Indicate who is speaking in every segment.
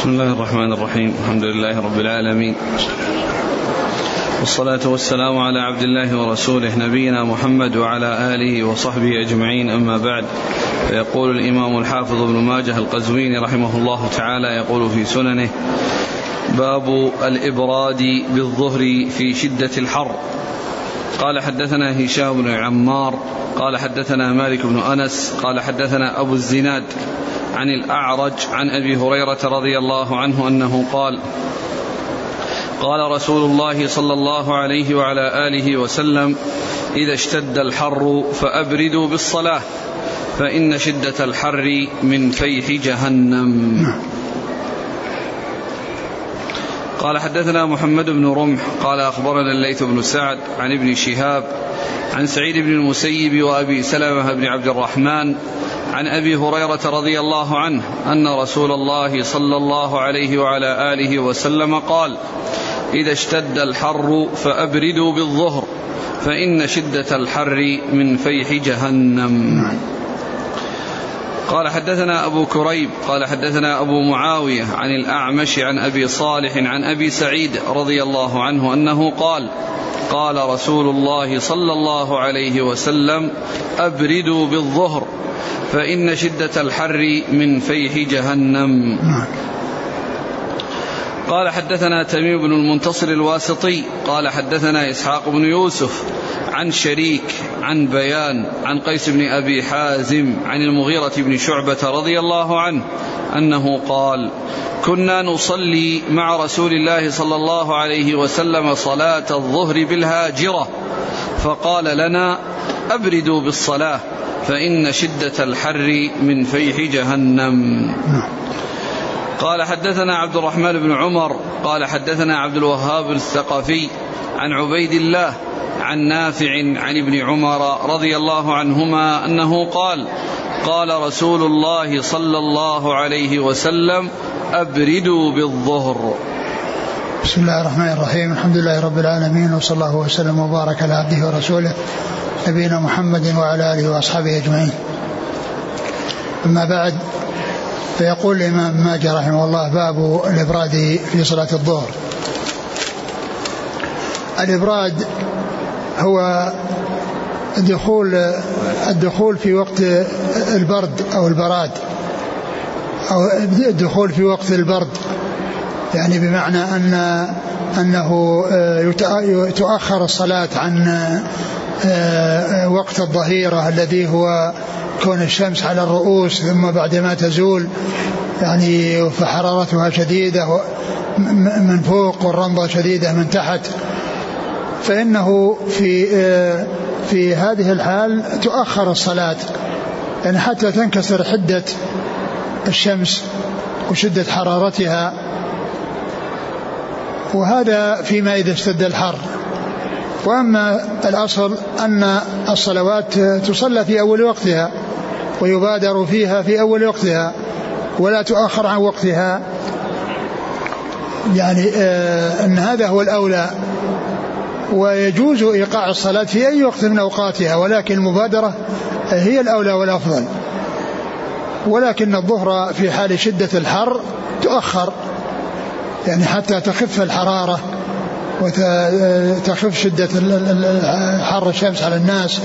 Speaker 1: بسم الله الرحمن الرحيم. الحمد لله رب العالمين. والصلاة والسلام على عبد الله ورسوله نبينا محمد وعلى آله وصحبه أجمعين. أما بعد فيقول الإمام الحافظ ابن ماجه القزويني رحمه الله تعالى يقول في سننه باب الإبراد بالظهر في شدة الحر. قال حدثنا هشام بن عمار قال حدثنا مالك بن أنس قال حدثنا أبو الزناد عن الأعرج عن أبي هريرة رضي الله عنه أنه قال قال رسول الله صلى الله عليه وعلى آله وسلم إذا اشتد الحر فأبردوا بالصلاة فإن شدة الحر من فيح جهنم. قال حدثنا محمد بن رمح قال أخبرنا الليث بن سعد عن ابن شهاب عن سعيد بن المسيب وأبي سلمة بن عبد الرحمن عن أبي هريرة رضي الله عنه أن رسول الله صلى الله عليه وعلى آله وسلم قال إذا اشتد الحر فأبردوا بالظهر فإن شدة الحر من فيح جهنم. قال حدثنا أبو كريب قال حدثنا أبو معاوية عن الأعمش عن أبي صالح عن أبي سعيد رضي الله عنه أنه قال قال رسول الله صلى الله عليه وسلم أبردوا بالظهر فإن شدة الحر من فيح جهنم. قال حدثنا تميم بن المنتصر الواسطي قال حدثنا إسحاق بن يوسف عن شريك عن بيان عن قيس بن أبي حازم عن المغيرة بن شعبة رضي الله عنه أنه قال كنا نصلي مع رسول الله صلى الله عليه وسلم صلاة الظهر بالهاجرة فقال لنا أبردوا بالصلاة فإن شدة الحر من فيح جهنم. قال حدثنا عبد الرحمن بن عمر قال حدثنا عبد الوهاب الثقفي عن عبيد الله عن نافع عن ابن عمر رضي الله عنهما أنه قال قال رسول الله صلى الله عليه وسلم أبردوا بالظهر
Speaker 2: بسم الله الرحمن الرحيم الحمد لله رب العالمين وصلى الله وسلم وبارك على عبده ورسوله نبينا محمد وعلى آله وأصحابه أجمعين. أما بعد فيقول الإمام ماجه رحمه الله باب الإبراد في صلاة الظهر. الإبراد هو دخول الدخول في وقت البرد أو البراد أو الدخول في وقت البرد يعني بمعنى أن أنه تؤخر الصلاة عن آه، وقت الظهيرة الذي هو كون الشمس على الرؤوس ثم بعدما تزول يعني فحرارتها شديدة من فوق والرمضة شديدة من تحت. فإنه في آه، في هذه الحال تؤخر الصلاة يعني حتى تنكسر حدة الشمس وشدة حرارتها. وهذا فيما إذا اشتد الحر. وأما الأصل أن الصلوات تصلى في أول وقتها ويبادر فيها في أول وقتها ولا تؤخر عن وقتها. يعني آه أن هذا هو الأولى. ويجوز إيقاع الصلاة في أي وقت من أوقاتها ولكن المبادرة هي الأولى والأفضل. ولكن الظهر في حال شدة الحر تؤخر يعني حتى تخف الحرارة. وتخف شدة حر الشمس على الناس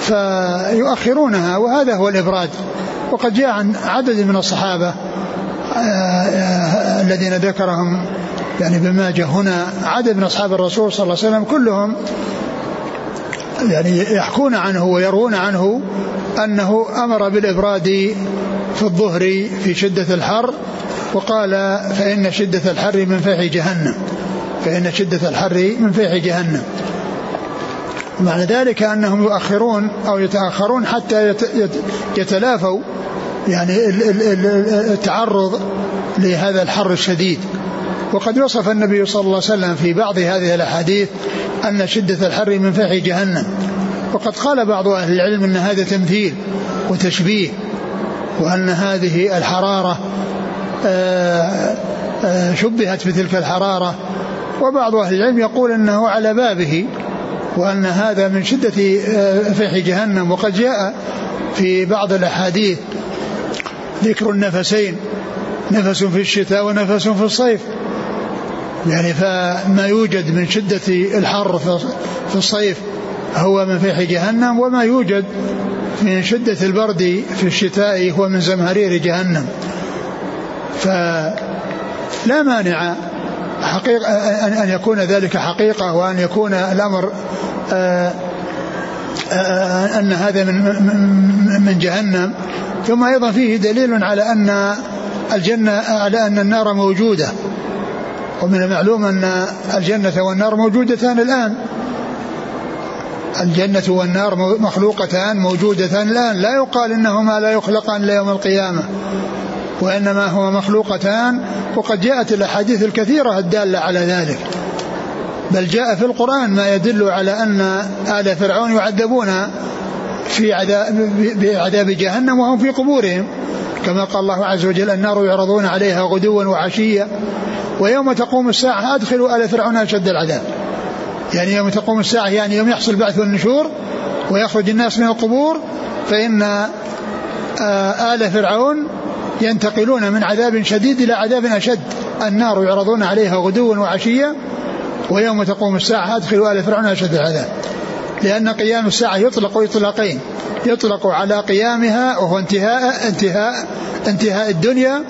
Speaker 2: فيؤخرونها وهذا هو الإبراد. وقد جاء عن عدد من الصحابة آه، الذين ذكرهم يعني بما جاء هنا عدد من أصحاب الرسول صلى الله عليه وسلم كلهم يعني يحكون عنه ويروون عنه أنه أمر بالإبراد في الظهر في شدة الحر وقال فإن شدة الحر من فيح جهنم. فإن شدة الحر من فيح جهنم. معنى ذلك أنهم يؤخرون أو يتأخرون حتى يتلافوا يعني التعرض لهذا الحر الشديد. وقد وصف النبي صلى الله عليه وسلم في بعض هذه الأحاديث أن شدة الحر من فيح جهنم. وقد قال بعض أهل العلم أن هذا تمثيل وتشبيه وأن هذه الحرارة آه، آه، شبهت بتلك الحرارة وبعض أهل العلم يقول أنه على بابه وأن هذا من شدة آه، فيح جهنم. وقد جاء في بعض الأحاديث ذكر النفسين نفس في الشتاء ونفس في الصيف. يعني فما يوجد من شدة الحر في الصيف هو من فيح جهنم وما يوجد من شدة البرد في الشتاء هو من زمهرير جهنم. فلا مانع حقيقة أن يكون ذلك حقيقة وأن يكون الأمر آه، آه، أن هذا من من جهنم. ثم أيضا فيه دليل على أن الجنة على أن النار موجودة. ومن المعلوم أن الجنة والنار موجودتان الآن. الجنة والنار مخلوقتان موجودتان الآن. لا يقال إنهما لا يخلقان إلا يوم القيامة. وإنما هما مخلوقتان وقد جاءت الأحاديث الكثيرة الدالة على ذلك. بل جاء في القرآن ما يدل على أن آل فرعون يعذبون في عذاب بعذاب جهنم وهم في قبورهم. كما قال الله عز وجل النار يعرضون عليها غدوا وعشيا. ويوم تقوم الساعة أدخلوا آل فرعون أشد العذاب. يعني يوم تقوم الساعة يعني يوم يحصل البعث والنشور ويخرج الناس من القبور فإن آل فرعون ينتقلون من عذاب شديد إلى عذاب أشد. النار يعرضون عليها غدوا وعشيا ويوم تقوم الساعة أدخلوا آل فرعون أشد العذاب. لأن قيام الساعة يطلق إطلاقين. يطلق على قيامها وهو انتهاء انتهاء انتهاء الدنيا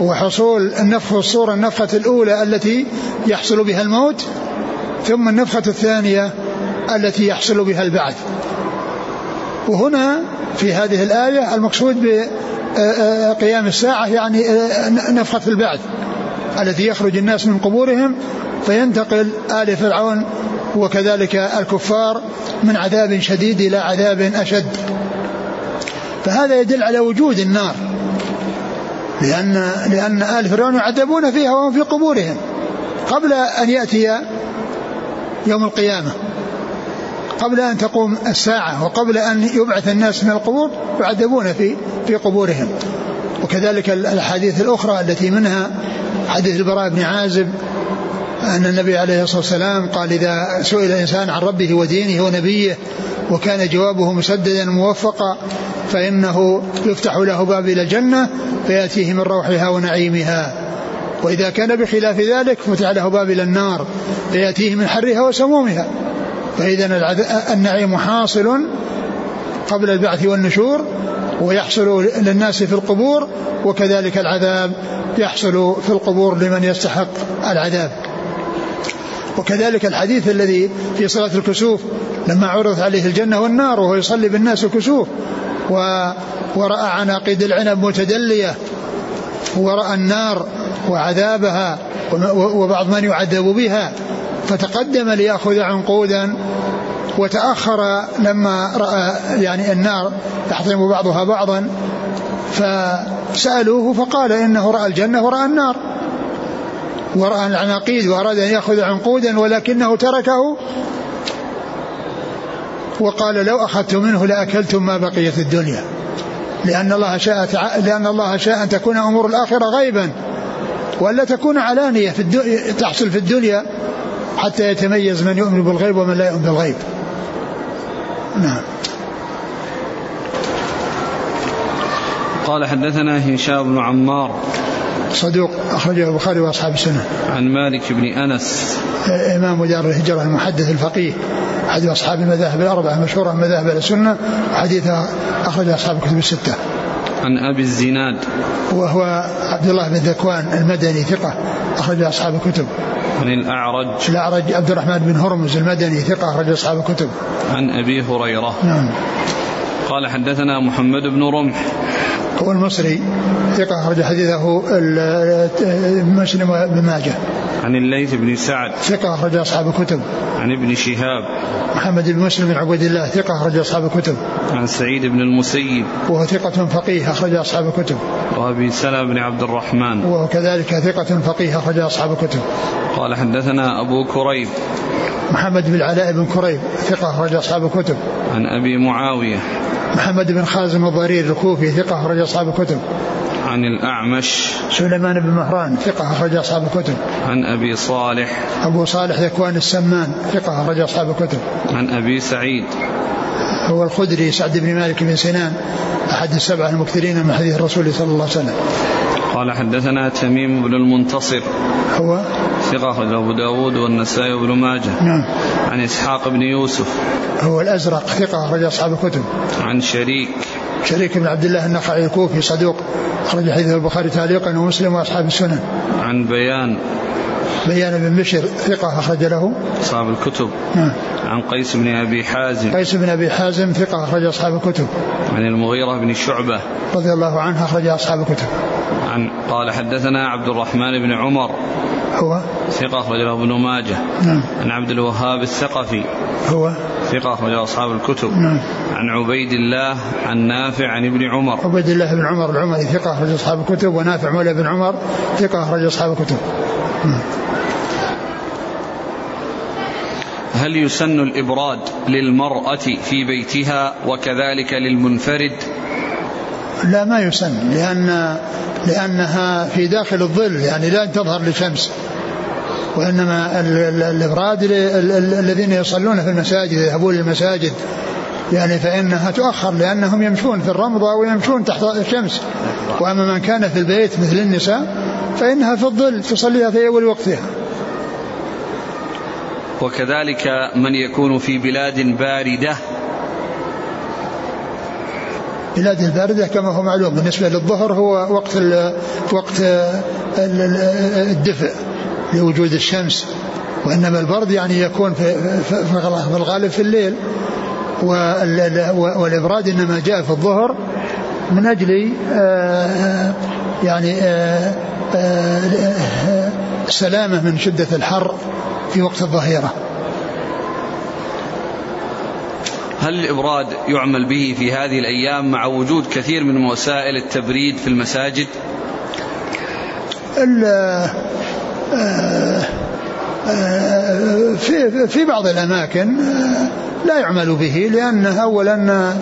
Speaker 2: وحصول النفخ الصورة النفخة الأولى التي يحصل بها الموت ثم النفخة الثانية التي يحصل بها البعث. وهنا في هذه الآية المقصود بقيام الساعة يعني نفخة البعث التي يخرج الناس من قبورهم فينتقل آل فرعون وكذلك الكفار من عذاب شديد إلى عذاب أشد. فهذا يدل على وجود النار لأن لأن آل فرعون يعذبون فيها وهم في قبورهم قبل أن يأتي يوم القيامة. قبل أن تقوم الساعة وقبل أن يبعث الناس من القبور يعذبون في في قبورهم. وكذلك الأحاديث الأخرى التي منها حديث البراء بن عازب أن النبي عليه الصلاة والسلام قال إذا سئل الإنسان عن ربه ودينه ونبيه وكان جوابه مسددا موفقا فإنه يفتح له باب إلى الجنة فيأتيه من روحها ونعيمها. وإذا كان بخلاف ذلك فتح له باب إلى النار فيأتيه من حرها وسمومها. فإذا النعيم حاصل قبل البعث والنشور ويحصل للناس في القبور وكذلك العذاب يحصل في القبور لمن يستحق العذاب. وكذلك الحديث الذي في صلاة الكسوف لما عرضت عليه الجنة والنار وهو يصلي بالناس الكسوف و ورأى عناقيد العنب متدلية ورأى النار وعذابها وبعض من يعذب بها. فتقدم ليأخذ عنقودا وتأخر لما رأى يعني النار تحطم بعضها بعضا فسألوه فقال إنه رأى الجنة ورأى النار ورأى العناقيد وأراد أن يأخذ عنقودا ولكنه تركه وقال لو أخذت منه لأكلتم ما بقيت الدنيا لأن الله شاء لأن الله شاء أن تكون أمور الآخرة غيبا ولا تكون علانية في الدنيا تحصل في الدنيا. حتى يتميز من يؤمن بالغيب ومن لا يؤمن بالغيب. نعم.
Speaker 1: قال حدثنا هشام بن عمار.
Speaker 2: صدوق أخرجه البخاري وأصحاب السنة.
Speaker 1: عن مالك بن أنس.
Speaker 2: إمام دار الهجرة المحدث الفقيه. أحد أصحاب المذاهب الأربعة المشهورة من مذاهب السنة. وحديثها أخرج أصحاب الكتب الستة.
Speaker 1: عن أبي الزناد.
Speaker 2: وهو عبد الله بن ذكوان المدني ثقة. أخرج أصحاب الكتب.
Speaker 1: عن الأعرج.
Speaker 2: الأعرج عبد الرحمن بن هرمز المدني ثقة أخرج أصحاب الكتب.
Speaker 1: عن أبي هريرة.
Speaker 2: نعم.
Speaker 1: قال حدثنا محمد بن رمح.
Speaker 2: هو المصري ثقة أخرج حديثه مسلم بن ماجه.
Speaker 1: عن الليث بن سعد.
Speaker 2: ثقة أخرج أصحاب الكتب.
Speaker 1: عن ابن شهاب.
Speaker 2: محمد بن مسلم بن عبد الله ثقة أخرج أصحاب الكتب.
Speaker 1: عن سعيد بن المسيب.
Speaker 2: وهو ثقة فقيه أخرج أصحاب الكتب.
Speaker 1: وأبي سلمة بن عبد الرحمن.
Speaker 2: وهو كذلك ثقة فقيه أخرج أصحاب الكتب.
Speaker 1: قال حدثنا أبو كريب.
Speaker 2: محمد بن العلاء بن كريب ثقة أخرج أصحاب الكتب.
Speaker 1: عن أبي معاوية.
Speaker 2: محمد بن خازم الضرير الكوفي ثقة أخرج أصحاب الكتب.
Speaker 1: عن الأعمش.
Speaker 2: سليمان بن مهران ثقة أخرج أصحاب الكتب.
Speaker 1: عن أبي صالح.
Speaker 2: أبو صالح ذكوان السمان ثقة أخرج أصحاب الكتب.
Speaker 1: عن أبي سعيد.
Speaker 2: هو الخدري سعد بن مالك بن سنان أحد السبعة المكثرين من حديث الرسول صلى الله عليه وسلم.
Speaker 1: قال حدثنا تميم بن المنتصر.
Speaker 2: هو؟
Speaker 1: ثقة أبو داود والنسائي وابن ماجه.
Speaker 2: نعم.
Speaker 1: عن إسحاق بن يوسف.
Speaker 2: هو الأزرق ثقة أخرج أصحاب الكتب.
Speaker 1: عن شريك.
Speaker 2: شريك بن عبد الله النخعي الكوفي صدوق أخرج حديث البخاري تعليقا ومسلم وأصحاب السنن.
Speaker 1: عن بيان.
Speaker 2: بيان بن بشر ثقة أخرج له.
Speaker 1: أصحاب الكتب.
Speaker 2: نعم
Speaker 1: عن قيس بن أبي حازم.
Speaker 2: قيس بن أبي حازم ثقة أخرج أصحاب الكتب.
Speaker 1: عن المغيرة بن شعبة.
Speaker 2: رضي الله عنه أخرج أصحاب الكتب.
Speaker 1: عن قال حدثنا عبد الرحمن بن عمر.
Speaker 2: هو؟
Speaker 1: ثقة أخرجه ابن ماجه.
Speaker 2: نعم.
Speaker 1: عن عبد الوهاب الثقفي.
Speaker 2: هو؟
Speaker 1: ثقة أخرجه أصحاب الكتب.
Speaker 2: نعم.
Speaker 1: عن عبيد الله عن نافع عن ابن عمر.
Speaker 2: عبيد الله بن عمر العمري ثقة أخرج أصحاب الكتب ونافع مولى بن عمر ثقة أخرج أصحاب الكتب. نعم.
Speaker 1: هل يسن الإبراد للمرأة في بيتها وكذلك للمنفرد؟
Speaker 2: لا ما يسن لأن لأنها في داخل الظل يعني لا تظهر للشمس وإنما ال- ال- الإبراد ل- ال- ال- الذين يصلون في المساجد يذهبون للمساجد. يعني فإنها تؤخر لأنهم يمشون في الرمضة ويمشون تحت الشمس. وأما من كان في البيت مثل النساء فإنها في الظل تصليها في أول وقتها.
Speaker 1: وكذلك من يكون في بلاد باردة.
Speaker 2: بلاد الباردة كما هو معلوم بالنسبة للظهر هو وقت وقت ال- ال- الدفء. لوجود الشمس وإنما البرد يعني يكون في, الغالب في الليل. وال- والإبراد إنما جاء في الظهر من أجل آه، يعني آه، آه، سلامة من شدة الحر في وقت الظهيرة.
Speaker 1: هل الإبراد يعمل به في هذه الأيام مع وجود كثير من وسائل التبريد في المساجد؟
Speaker 2: ال- آه، آه، في في بعض الأماكن آه، لا يعمل به لأن اولا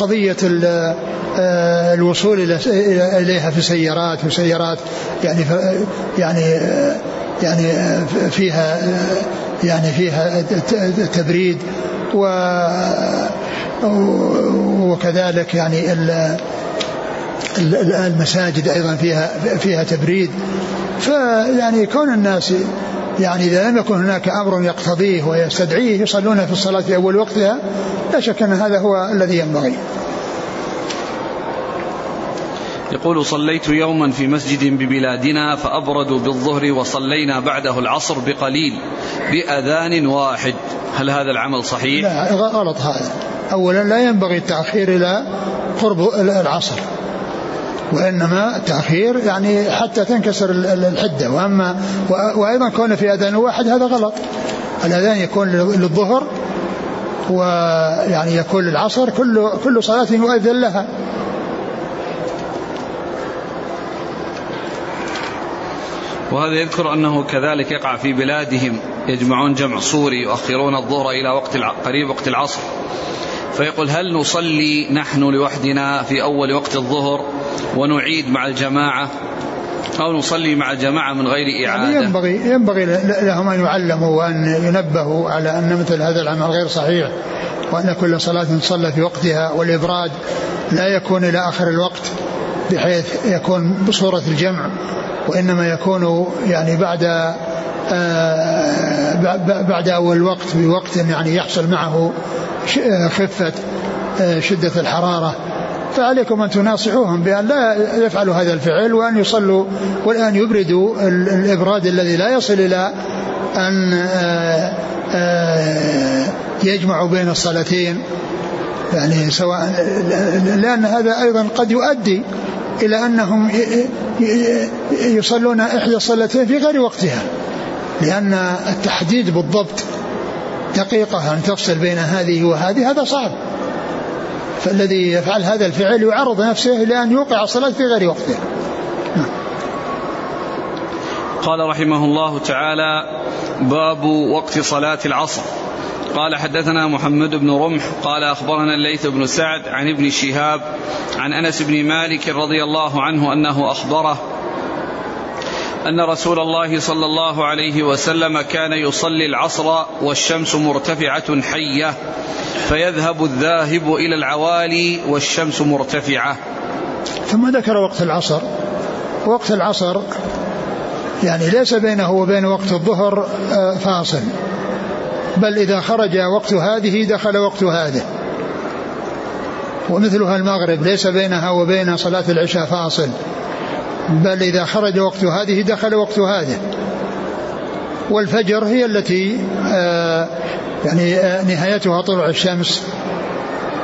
Speaker 2: قضية آه، الوصول إليها في سيارات وسيارات يعني يعني آه، يعني آه، فيها يعني فيها تبريد و وكذلك يعني ال- ال- المساجد أيضا فيها فيها تبريد. فيعني كون الناس يعني إذا لم يكن هناك أمر يقتضيه ويستدعيه يصلون في الصلاة في أول وقتها لا شك أن هذا هو الذي ينبغي.
Speaker 1: يقول صليت يوما في مسجد ببلادنا فأبردوا بالظهر وصلينا بعده العصر بقليل بأذان واحد هل هذا العمل صحيح؟
Speaker 2: لا غلط هذا. اولا لا ينبغي التأخير إلى قرب العصر. وإنما التاخير يعني حتى تنكسر ال- ال- الحدة واما و- وأيضا كونه في أذان واحد هذا غلط. الأذان يكون لل- للظهر ويعني يكون للعصر كل كل صلاة يؤذن لها.
Speaker 1: وهذا يذكر أنه كذلك يقع في بلادهم يجمعون جمع صوري يؤخرون الظهر إلى وقت. قريب وقت العصر فيقول هل نصلي نحن لوحدنا في أول وقت الظهر ونعيد مع الجماعة أو نصلي مع الجماعة من غير
Speaker 2: يعني
Speaker 1: إعادة؟
Speaker 2: ينبغي ينبغي ل- لهم أن يعلموا وأن ينبهوا على أن مثل هذا العمل غير صحيح وأن كل صلاة تصلى في وقتها والإبراد لا يكون إلى آخر الوقت بحيث يكون بصورة الجمع وإنما يكون يعني بعد آه، بعد أول وقت بوقت يعني يحصل معه آه، خفه آه، شدة الحرارة. فعليكم أن تناصحوهم بأن لا يفعلوا هذا الفعل وأن يصلوا والآن يبردوا ال- الإبراد الذي لا يصل إلى أن آه، يجمعوا بين الصلاتين. يعني سواء لأن هذا أيضا قد يؤدي إلى أنهم يصلون إحدى الصلاتين في غير وقتها لأن التحديد بالضبط دقيقة أن تفصل بين هذه وهذه هذا صعب. فالذي يفعل هذا الفعل يعرض نفسه لأن يوقع الصلاة في غير وقتها
Speaker 1: قال رحمه الله تعالى باب وقت صلاة العصر. قال حدثنا محمد بن رمح قال أخبرنا الليث بن سعد عن ابن شهاب عن أنس بن مالك رضي الله عنه أنه أخبره أن رسول الله صلى الله عليه وسلم كان يصلي العصر والشمس مرتفعة حية فيذهب الذاهب إلى العوالي والشمس مرتفعة.
Speaker 2: ثم ذكر وقت العصر. وقت العصر يعني ليس بينه وبين وقت الظهر آه، فاصل. بل إذا خرج وقت هذه دخل وقت هذه. ومثلها المغرب ليس بينها وبين صلاة العشاء فاصل. بل إذا خرج وقت هذه دخل وقت هذه. والفجر هي التي آه، يعني آه، نهايتها طلوع الشمس.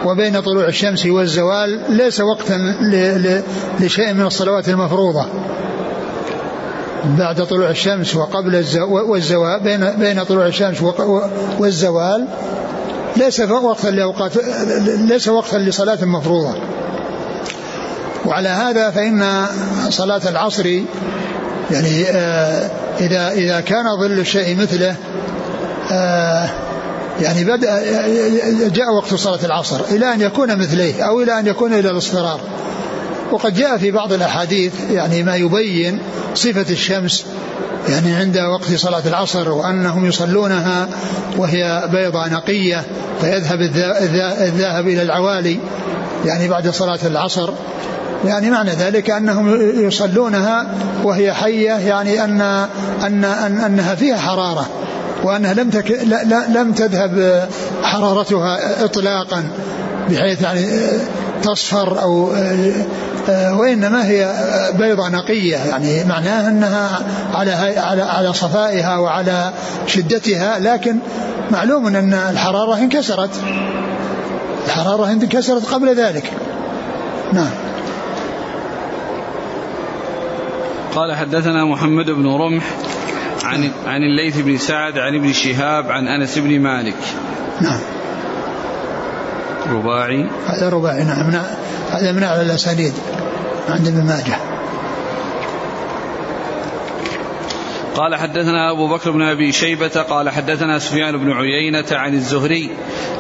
Speaker 2: وبين طلوع الشمس والزوال ليس وقتا لشيء من الصلوات المفروضة. بعد طلوع الشمس وقبل والزوال بين بين طلوع الشمس والزوال ليس وقتا لأوقات ليس وقتا لصلاة مفروضة. وعلى هذا فإن صلاة العصر يعني آه إذا إذا كان ظل الشيء مثله آه يعني بدأ جاء وقت صلاة العصر إلى أن يكون مثليه أو إلى أن يكون إلى الاصفرار. وقد جاء في بعض الأحاديث يعني ما يبين صفة الشمس يعني عند وقت صلاة العصر وأنهم يصلونها وهي بيضاء نقية فيذهب الذاهب إلى العوالي يعني بعد صلاة العصر. يعني معنى ذلك أنهم يصلونها وهي حية يعني أن أن, أن أنها فيها حرارة وأنها لم تك لم تذهب حرارتها إطلاقا بحيث يعني تصفر أو وإنما هي بيضة نقية يعني معناه أنها على على على صفائها وعلى شدتها لكن معلوم أن الحرارة انكسرت. الحرارة انكسرت قبل ذلك. نعم.
Speaker 1: قال حدثنا محمد بن رمح عن عن الليث بن سعد عن ابن شهاب عن أنس بن مالك.
Speaker 2: نعم.
Speaker 1: رباعي.
Speaker 2: هذا رباعي نعم. هذا من أعلى الأسانيد عند ابن ماجه.
Speaker 1: قال حدثنا أبو بكر بن أبي شيبة قال حدثنا سفيان بن عيينة عن الزهري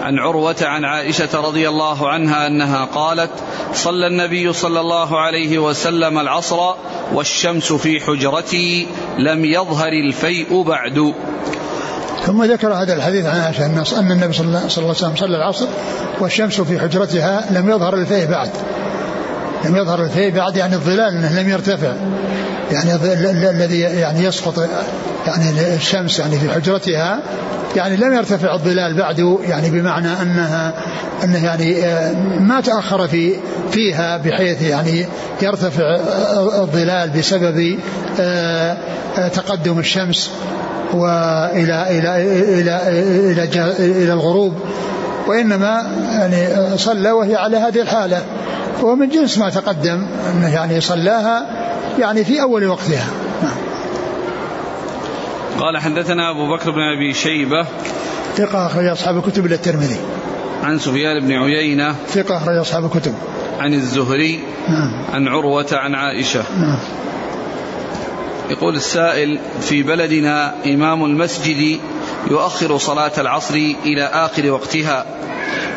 Speaker 1: عن عروة عن عائشة رضي الله عنها أنها قالت صلى النبي صلى الله عليه وسلم العصر والشمس في حجرتي لم يظهر الفيء بعد.
Speaker 2: ثم ذكر هذا الحديث عن عائشة أن النبي صلى الله عليه وسلم صلى العصر والشمس في حجرتها لم يظهر الفيء بعد. لم يظهر الفيء بعد يعني الظلال إنه لم يرتفع. يعني الذي يعني يسقط يعني الشمس يعني في حجرتها يعني لم يرتفع الظلال بعد يعني بمعنى أنها أنه يعني آه، ما تأخر في فيها بحيث يعني يرتفع الظلال بسبب آه، آه، تقدم الشمس والى إلى إلى إلى إلى, إلى الغروب. وإنما يعني صلى وهي على هذه الحالة ومن جنس ما تقدم أنه يعني صلاها يعني في أول وقتها نعم.
Speaker 1: قال حدثنا أبو بكر بن أبي شيبة
Speaker 2: ثقة أخرج أصحاب الكتب إلى الترمذي.
Speaker 1: عن سفيان بن عيينة.
Speaker 2: ثقة أخرج أصحاب الكتب.
Speaker 1: عن الزهري. نعم. عن عروة عن عائشة. نعم. يقول السائل في بلدنا إمام المسجد يؤخر صلاة العصر إلى آخر وقتها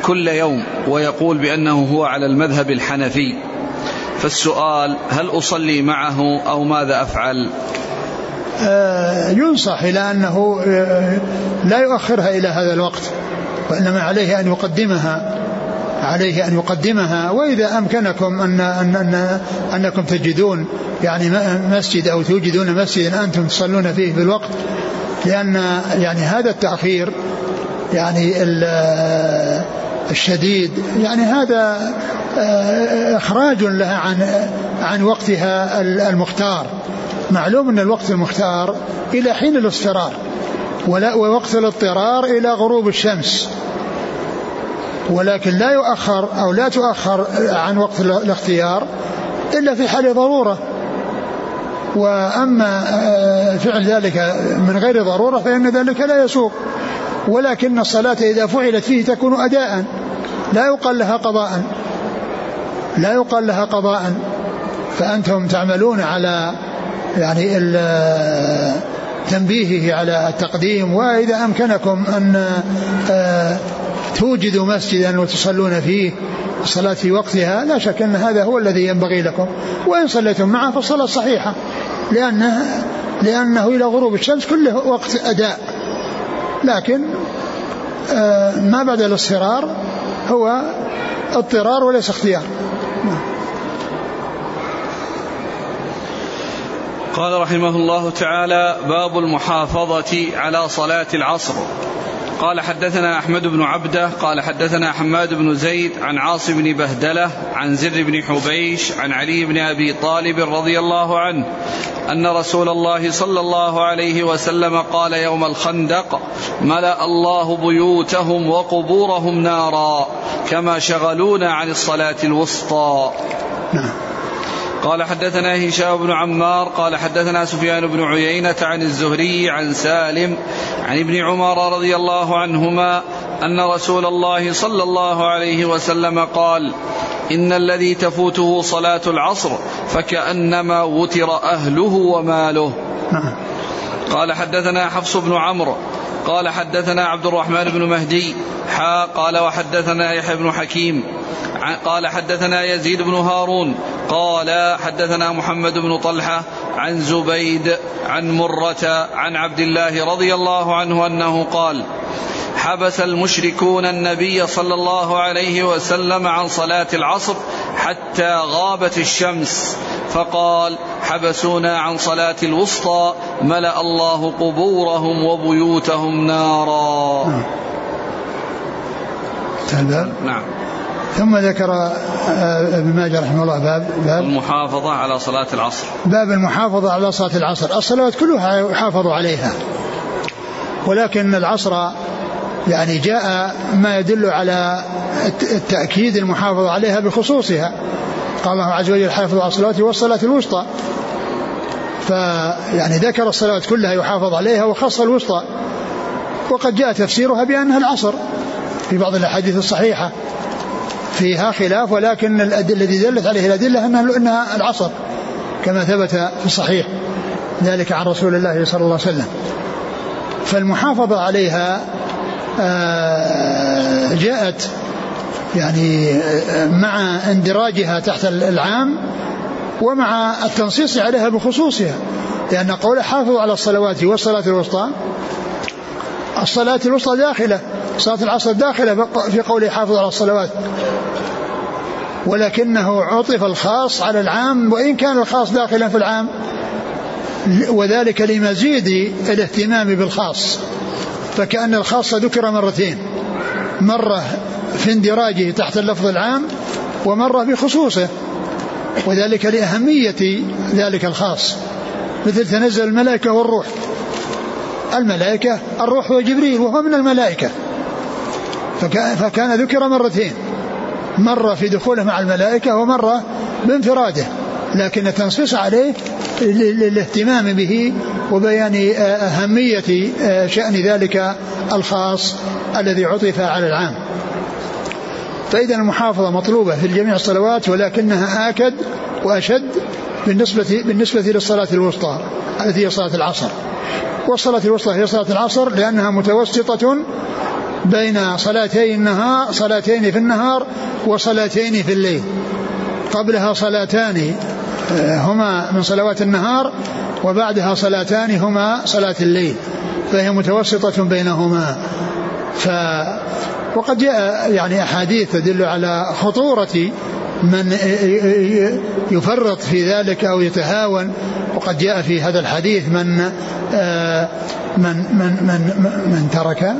Speaker 1: كل يوم ويقول بأنه هو على المذهب الحنفي. فالسؤال هل أصلي معه أو ماذا أفعل؟
Speaker 2: آه ينصح إلى أنه آه لا يؤخرها إلى هذا الوقت وإنما عليه أن يقدمها عليه أن يقدمها. وإذا أمكنكم أن, أن, أن أنكم تجدون يعني مسجد أو توجدون مسجدا أنتم تصلون فيه بالوقت لأن يعني هذا التأخير يعني الشديد يعني هذا آه، إخراج لها عن عن وقتها المختار. معلوم أن الوقت المختار إلى حين الاصفرار ووقت الاضطرار إلى غروب الشمس. ولكن لا يؤخر أو لا تؤخر عن وقت الاختيار إلا في حال ضرورة. وأما آه، فعل ذلك من غير ضرورة فإن ذلك لا يسوق. ولكن الصلاة إذا فعلت فيه تكون أداء. لا يقال لها قضاء. لا يقال لها قضاء. فأنتم تعملون على يعني تنبيهه على التقديم. وإذا أمكنكم أن آه، توجدوا مسجدا وتصلون فيه الصلاة في وقتها لا شك أن هذا هو الذي ينبغي لكم. وإن صليتم معه فالصلاة صحيحة. لأنه لأنه إلى غروب الشمس كله وقت أداء. لكن آه، ما بعد الاصفرار هو اضطرار وليس اختيار.
Speaker 1: قال رحمه الله تعالى باب المحافظة على صلاة العصر. قال حدثنا أحمد بن عبدة قال حدثنا حماد بن زيد عن عاص بن بهدلة عن زر بن حبيش عن علي بن أبي طالب رضي الله عنه أن رسول الله صلى الله عليه وسلم قال يوم الخندق ملأ الله بيوتهم وقبورهم نارا كما شغلونا عن الصلاة الوسطى. نعم. قال حدثنا هشام بن عمار قال حدثنا سفيان بن عيينة عن الزهري عن سالم عن ابن عمر رضي الله عنهما أن رسول الله صلى الله عليه وسلم قال إن الذي تفوته صلاة العصر فكأنما وتر أهله وماله نعم. قال حدثنا حفص بن عمرو قال حدثنا عبد الرحمن بن مهدي حا قال وحدثنا يحيى بن حكيم قال حدثنا يزيد بن هارون قال حدثنا محمد بن طلحة عن زبيد عن مرة عن عبد الله رضي الله عنه أنه قال حبس المشركون النبي صلى الله عليه وسلم عن صلاة العصر حتى غابت الشمس. فقال حبسونا عن صلاة الوسطى ملأ الله قبورهم وبيوتهم نارا.
Speaker 2: نعم, نعم. ثم ذكر آه، ابن ماجه رحمه الله باب
Speaker 1: باب المحافظة على صلاة العصر.
Speaker 2: باب المحافظة على صلاة العصر. الصلوات كلها يحافظ عليها ولكن العصر يعني جاء ما يدل على التأكيد المحافظة عليها بخصوصها. قال الله عز وجل حافظوا على الصلاة والصلاة الوسطى. فيعني ذكر الصلوات كلها يحافظ عليها وخص الوسطى. وقد جاء تفسيرها بأنها العصر في بعض الأحاديث الصحيحة. فيها خلاف ولكن الذي دلت عليه الأدلة أنها, العصر كما ثبت في الصحيح. ذلك عن رسول الله صلى الله عليه وسلم. فالمحافظة عليها جاءت يعني آه، مع اندراجها تحت العام ومع التنصيص عليها بخصوصها لأن قوله حافظوا على الصلوات والصلاة الوسطى الصلاة الوسطى داخلة صلاة العصر داخلة في قوله حافظوا على الصلوات. ولكنه عطف الخاص على العام وإن كان الخاص داخلا في العام وذلك لمزيد الاهتمام بالخاص. فكأن الخاص ذكر مرتين. مرة في اندراجه تحت اللفظ العام ومرة بخصوصه. وذلك لأهمية ذلك الخاص. مثل تنزل الملائكة والروح. الملائكة الروح هو جبريل وهو من الملائكة. فكان ذكر مرتين. مرة في دخوله مع الملائكة ومرة بانفراده. لكن التنصيص عليه للاهتمام به وبيان أهمية شأن ذلك الخاص الذي عطف على العام. فإذا المحافظة مطلوبة في جميع الصلوات ولكنها آكد وأشد بالنسبة بالنسبة للصلاة الوسطى التي هي صلاة العصر. والصلاة الوسطى هي صلاة العصر لأنها متوسطة بين صلاتي النهار صلاتين في النهار وصلاتين في الليل. قبلها صلاتان هما من صلوات النهار وبعدها صلاتان هما صلاة الليل فهي متوسطة بينهما. ف وقد جاء يعني أحاديث تدل على خطورة من يفرط في ذلك أو يتهاون. وقد جاء في هذا الحديث من آه، من من من, من ترك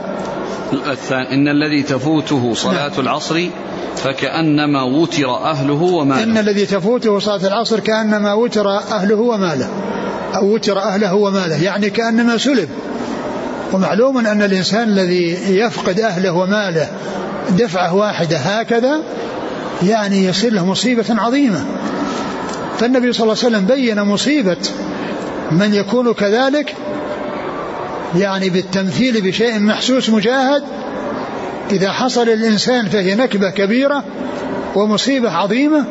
Speaker 1: الثاني إن الذي تفوته صلاة نعم. العصر فكأنما وتر أهله وماله.
Speaker 2: إن الذي تفوته صلاة العصر كأنما وتر أهله وماله. أو وتر أهله وماله. يعني كأنما سلب. ومعلوم أن الإنسان الذي يفقد أهله وماله دفعة واحدة هكذا يعني يصير له مصيبة عظيمة. فالنبي صلى الله عليه وسلم بين مصيبة من يكون كذلك يعني بالتمثيل بشيء محسوس مشاهد إذا حصل الإنسان فهي نكبة كبيرة ومصيبة عظيمة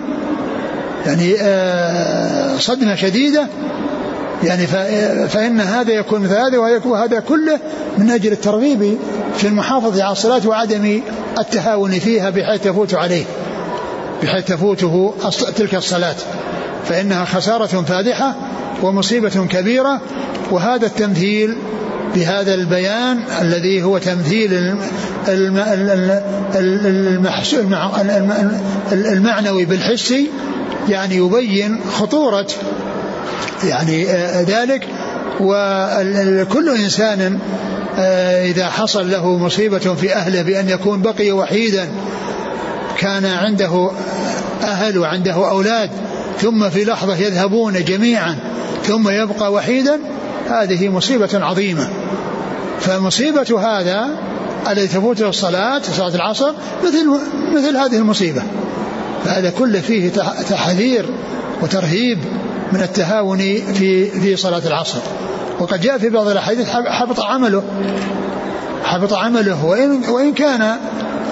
Speaker 2: يعني آه، صدمة شديدة يعني فإن هذا يكون مثل هذا وهذا كله من أجل الترغيب في المحافظة على الصلاة وعدم التهاون فيها بحيث تفوت عليه بحيث تفوته تلك الصلاة. فإنها خسارة فادحة ومصيبة كبيرة وهذا التمثيل بهذا البيان الذي هو تمثيل المعنوي بالحسي يعني يبين خطورة يعني ذلك. وكل إنسان إذا حصل له مصيبة في أهله بأن يكون بقي وحيدا كان عنده أهل وعنده أولاد ثم في لحظة يذهبون جميعا ثم يبقى وحيدا هذه مصيبة عظيمة. فمصيبة هذا الذي تفوته الصلاة صلاة العصر مثل مثل هذه المصيبة. فهذا كله فيه تحذير وترهيب من التهاون في في صلاة العصر. وقد جاء في بعض الأحاديث حبط عمله. حبط عمله. وإن وإن كان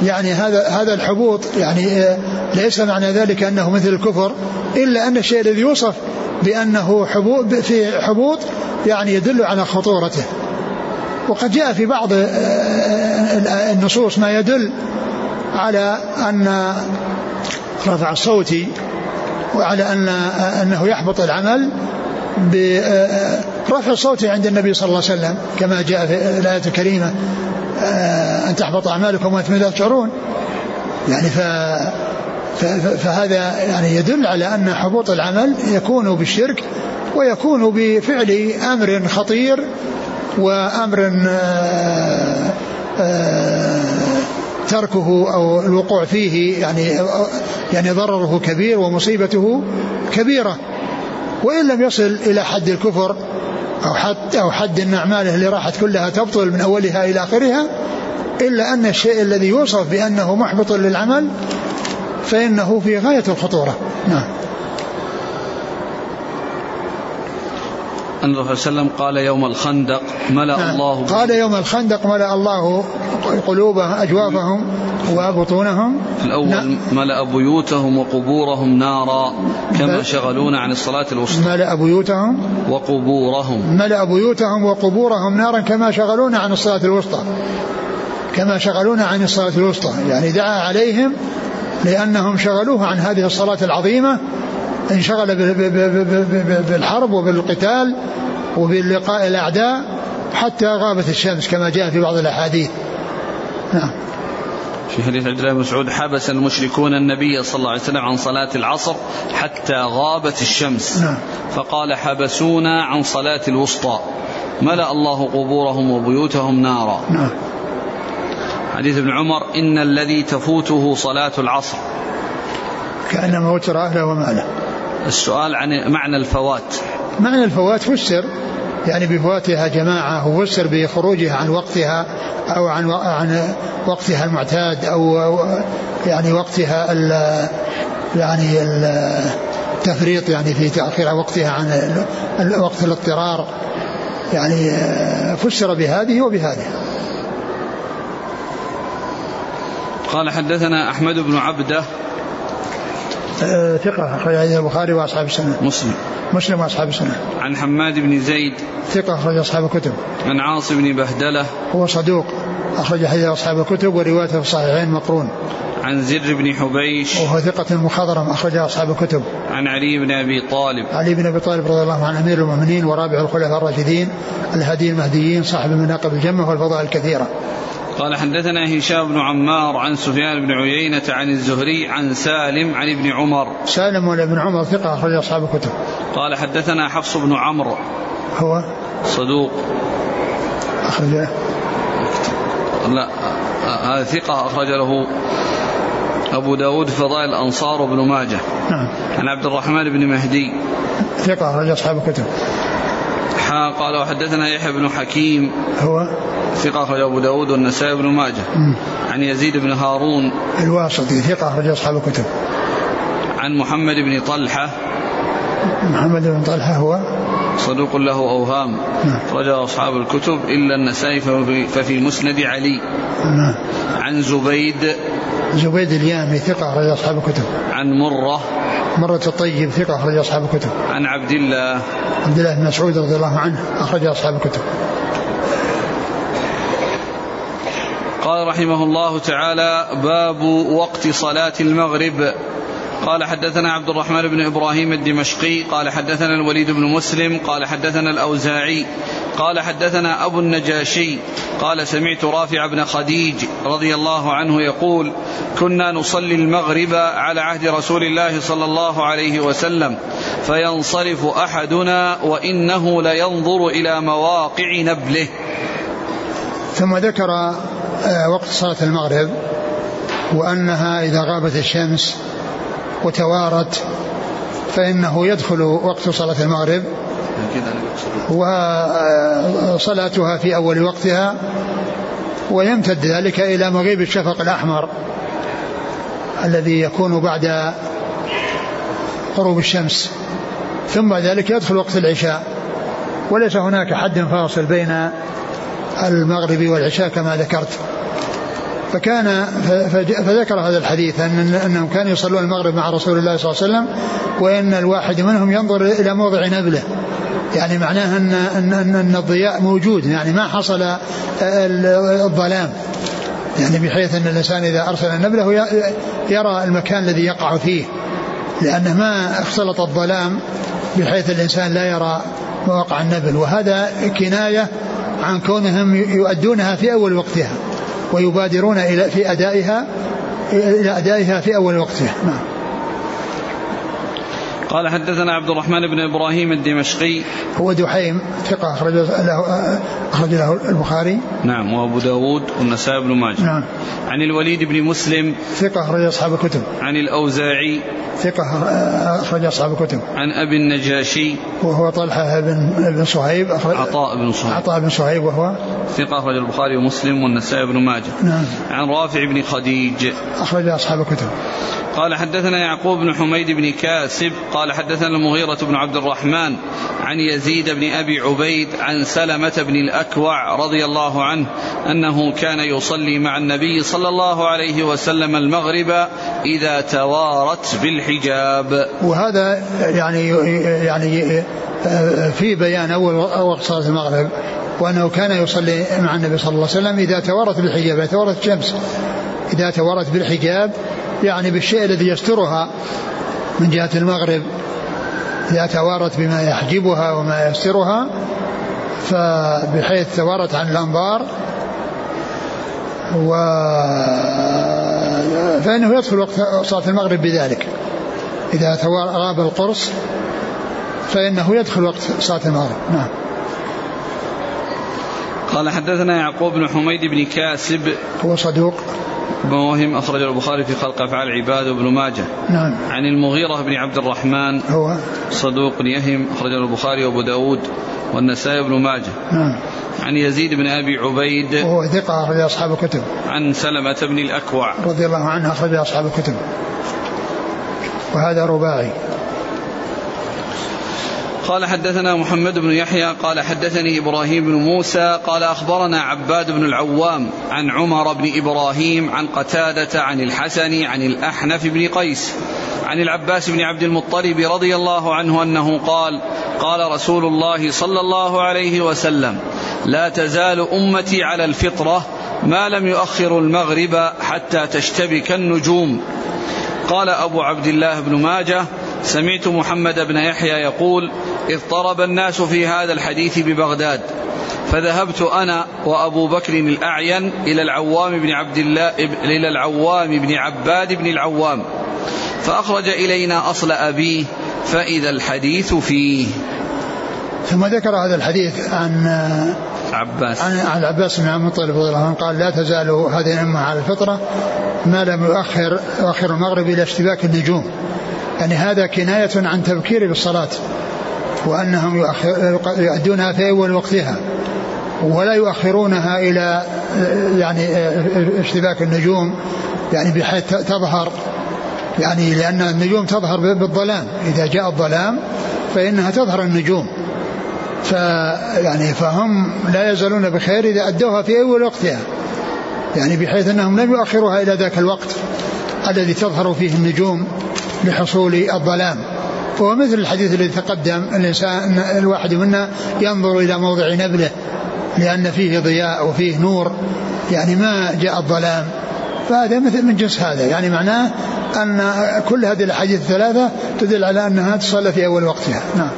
Speaker 2: يعني هذا هذا الحبوط يعني آه، ليس معنى ذلك أنه مثل الكفر إلا أن الشيء الذي يوصف بأنه حبوط في حبوط يعني يدل على خطورته. وقد جاء في بعض آه، آه، النصوص ما يدل على أن رفع الصوت وعلى أن أنه يحبط العمل برفع الصوت عند النبي صلى الله عليه وسلم كما جاء في الآية الكريمة آه، أن تحبط أعمالكم وأنتم لا تشعرون. يعني ف فهذا يعني يدل على أن حبوط العمل يكون بالشرك ويكون بفعل أمر خطير وأمر آه، آه، تركه أو الوقوع فيه يعني يعني ضرره كبير ومصيبته كبيرة. وإن لم يصل إلى حد الكفر أو حد أو حد ان أعماله اللي راحت كلها تبطل من أولها إلى آخرها إلا أن الشيء الذي يوصف بأنه محبط للعمل فإنه في غاية الخطورة. نعم.
Speaker 1: أن الرسول صلى الله عليه وسلم قال يوم الخندق ملأ نعم. الله
Speaker 2: قال يوم الخندق ملأ الله قلوبهم أجوافهم وبطونهم
Speaker 1: الأول نعم. ملأ بيوتهم وقبورهم نارا كما شغلونا عن الصلاة الوسطى.
Speaker 2: ملأ بيوتهم.
Speaker 1: وقبورهم.
Speaker 2: ملأ بيوتهم وقبورهم نارا كما شغلونا عن الصلاة الوسطى. كما شغلونا عن الصلاة الوسطى. يعني دعا عليهم لأنهم شغلوه عن هذه الصلاة العظيمة انشغل بالحرب وبالقتال وباللقاء الأعداء حتى غابت الشمس كما جاء في بعض الأحاديث. نعم.
Speaker 1: في حديث عبد الله بن مسعود حبس المشركون النبي صلى الله عليه وسلم عن صلاة العصر حتى غابت الشمس. نعم. فقال حبسونا عن صلاة الوسطى. ملأ الله قبورهم وبيوتهم نارا. نعم. حديث ابن عمر إن الذي تفوته صلاة العصر.
Speaker 2: كأنما وتر أهله وماله.
Speaker 1: السؤال عن معنى الفوات.
Speaker 2: معنى الفوات فسر يعني بفواتها جماعة وفسر بخروجها عن وقتها أو عن عن وقتها المعتاد أو يعني وقتها ال يعني التفريط يعني في تأخير وقتها عن وقت الاضطرار. يعني فسر بهذه وبهذه.
Speaker 1: قال حدثنا أحمد بن
Speaker 2: عبدة ثقة أخرج حديث البخاري وأصحاب السنة.
Speaker 1: مسلم.
Speaker 2: مسلم وأصحاب السنة.
Speaker 1: عن حماد بن زيد.
Speaker 2: ثقة أخرج أصحاب الكتب.
Speaker 1: عن عاصم بن بهدلة.
Speaker 2: هو صدوق أخرج حديث أصحاب الكتب وروايته في الصحيحين مقرون.
Speaker 1: عن زر بن حبيش.
Speaker 2: وهو ثقة مخضرم أخرج أصحاب الكتب.
Speaker 1: عن علي بن أبي طالب.
Speaker 2: علي بن أبي طالب رضي الله عنه أمير المؤمنين ورابع الخلفاء الراشدين الهدي المهديين صاحب المناقب الجمة والفضائل الكثيرة.
Speaker 1: قال حدثنا هشام بن عمار عن سفيان بن عيينة عن الزهري عن سالم عن ابن عمر.
Speaker 2: سالم ولا ابن عمر ثقة أخرج أصحاب الكتب.
Speaker 1: قال حدثنا حفص بن عمرو.
Speaker 2: هو؟
Speaker 1: صدوق.
Speaker 2: أخرج.
Speaker 1: لا هذا ثقة أخرج له أبو داود فضائل الأنصار وابن ماجه.
Speaker 2: نعم.
Speaker 1: عن عبد الرحمن بن مهدي.
Speaker 2: ثقة أخرج أصحاب الكتب.
Speaker 1: قال وحدثنا يحيى بن حكيم.
Speaker 2: هو؟
Speaker 1: ثقة أخرج أبو داود والنسائي بن ماجه. م. عن يزيد بن هارون.
Speaker 2: الواسطي ثقة أخرج أصحاب الكتب.
Speaker 1: عن محمد بن طلحة.
Speaker 2: محمد بن طلحة هو؟
Speaker 1: صدوق له أوهام. نعم. رجع أصحاب الكتب إلا النسائي ففي مسند علي. نعم. عن زبيد.
Speaker 2: زبيد اليامي ثقة أخرج أصحاب الكتب.
Speaker 1: عن مرة.
Speaker 2: مرة الطيب ثقة أخرج أصحاب الكتب.
Speaker 1: عن عبد الله.
Speaker 2: عبد الله بن مسعود رضي الله عنه أخرج أصحاب الكتب.
Speaker 1: قال رحمه الله تعالى باب وقت صلاة المغرب. قال حدثنا عبد الرحمن بن إبراهيم الدمشقي قال حدثنا الوليد بن مسلم قال حدثنا الأوزاعي قال حدثنا أبو النجاشي قال سمعت رافع بن خديج رضي الله عنه يقول كنا نصلي المغرب على عهد رسول الله صلى الله عليه وسلم فينصرف أحدنا وإنه لينظر إلى مواقع نبله.
Speaker 2: ثم ذكر وقت صلاة المغرب وأنها إذا غابت الشمس وتوارت فإنه يدخل وقت صلاة المغرب وصلاتها في أول وقتها ويمتد ذلك إلى مغيب الشفق الأحمر الذي يكون بعد غروب الشمس. ثم ذلك يدخل وقت العشاء. وليس هناك حد فاصل بين المغرب والعشاء كما ذكرت. فكان فذكر هذا الحديث أن أنهم كانوا يصلون المغرب مع رسول الله صلى الله عليه وسلم وأن الواحد منهم ينظر إلى موضع نبله. يعني معناه أن أن أن, أن الضياء موجود يعني ما حصل الظلام. يعني بحيث أن الإنسان إذا أرسل نبله يرى المكان الذي يقع فيه. لأنه ما اختلط الظلام بحيث الإنسان لا يرى مواقع النبل. وهذا كناية عن كونهم يؤدونها في أول وقتها ويبادرون إلى في أدائها إلى أدائها في أول وقتها. نعم.
Speaker 1: قال حدثنا عبد الرحمن بن إبراهيم الدمشقي.
Speaker 2: هو دحيم ثقة أخرج له أخرج له البخاري.
Speaker 1: نعم وأبو داود والنسائي بن ماجه.
Speaker 2: نعم.
Speaker 1: عن الوليد بن مسلم.
Speaker 2: ثقة أخرج أصحاب الكتب.
Speaker 1: عن الأوزاعي.
Speaker 2: ثقة أخرج أصحاب الكتب.
Speaker 1: عن أبي النجاشي.
Speaker 2: وهو طلحة بن بن صهيب أخرج
Speaker 1: عطاء بن صهيب.
Speaker 2: عطاء بن صهيب وهو
Speaker 1: ثقة أخرج البخاري ومسلم والنسائي بن ماجه.
Speaker 2: نعم.
Speaker 1: عن رافع بن خديج.
Speaker 2: أخرج أصحاب الكتب.
Speaker 1: قال حدثنا يعقوب بن حميد بن كاسب. قال حدثنا المغيرة بن عبد الرحمن عن يزيد بن أبي عبيد عن سلمة بن الأكوع رضي الله عنه أنه كان يصلي مع النبي صلى الله عليه وسلم المغرب إذا توارت بالحجاب.
Speaker 2: وهذا يعني يعني في بيان أول وقت صلاة المغرب وأنه كان يصلي مع النبي صلى الله عليه وسلم إذا توارت بالحجاب إذا توارت الشمس. إذا توارت بالحجاب يعني بالشيء الذي يسترها من جهة المغرب. إذا توارت بما يحجبها وما يسترها فبحيث توارت عن الأنظار و فإنه يدخل وقت صلاة المغرب بذلك. إذا غاب القرص فإنه يدخل وقت صلاة المغرب. نعم.
Speaker 1: قال حدثنا يعقوب بن حميد بن كاسب.
Speaker 2: هو صدوق.
Speaker 1: موهم أخرج البخاري في خلق أفعال العباد وابن ماجه.
Speaker 2: نعم.
Speaker 1: عن المغيرة بن عبد الرحمن.
Speaker 2: هو.
Speaker 1: صدوق يهم أخرج البخاري وأبو داود والنسائي وابن ماجه.
Speaker 2: نعم.
Speaker 1: عن يزيد بن أبي عبيد.
Speaker 2: وهو ثقة أخرج أصحاب الكتب.
Speaker 1: عن سلمة بن الأكوع.
Speaker 2: رضي الله عنه أخرج أصحاب الكتب. وهذا رباعي.
Speaker 1: قال حدثنا محمد بن يحيى قال حدثني إبراهيم بن موسى قال أخبرنا عباد بن العوام عن عمر بن إبراهيم عن قتادة عن الحسن عن الأحنف بن قيس عن العباس بن عبد المطلب رضي الله عنه أنه قال قال رسول الله صلى الله عليه وسلم لا تزال أمتي على الفطرة ما لم يؤخروا المغرب حتى تشتبك النجوم قال أبو عبد الله بن ماجه سمعت محمد بن يحيى يقول اضطرب الناس في هذا الحديث ببغداد فذهبت أنا وأبو بكر الأعين إلى العوام بن عبد الله إلى العوام بن عباد بن العوام فأخرج إلينا أصل أبيه فإذا الحديث فيه.
Speaker 2: ثم ذكر هذا الحديث عن
Speaker 1: عباس.
Speaker 2: عن العباس بن عبد المطلب رضي الله عنه قال لا تزال هذه الأمة على الفطرة ما لم يؤخر يؤخر المغرب إلى اشتباك النجوم. يعني هذا كناية عن تبكير بالصلاة وأنهم يؤدونها في أول وقتها ولا يؤخرونها إلى يعني اشتباك النجوم يعني بحيث تظهر يعني لأن النجوم تظهر بالظلام إذا جاء الظلام فإنها تظهر النجوم فيعني فهم لا يزالون بخير إذا أدوها في أول وقتها يعني بحيث أنهم لم يؤخروها إلى ذاك الوقت الذي تظهر فيه النجوم. لحصول الظلام. وهو مثل الحديث الذي تقدم الإنسان الواحد منا ينظر إلى موضع نبله لأن فيه ضياء وفيه نور يعني ما جاء الظلام. فهذا مثل من جنس هذا. يعني معناه أن كل هذه الأحاديث الثلاثة تدل على أنها تصلى في أول وقتها. نعم.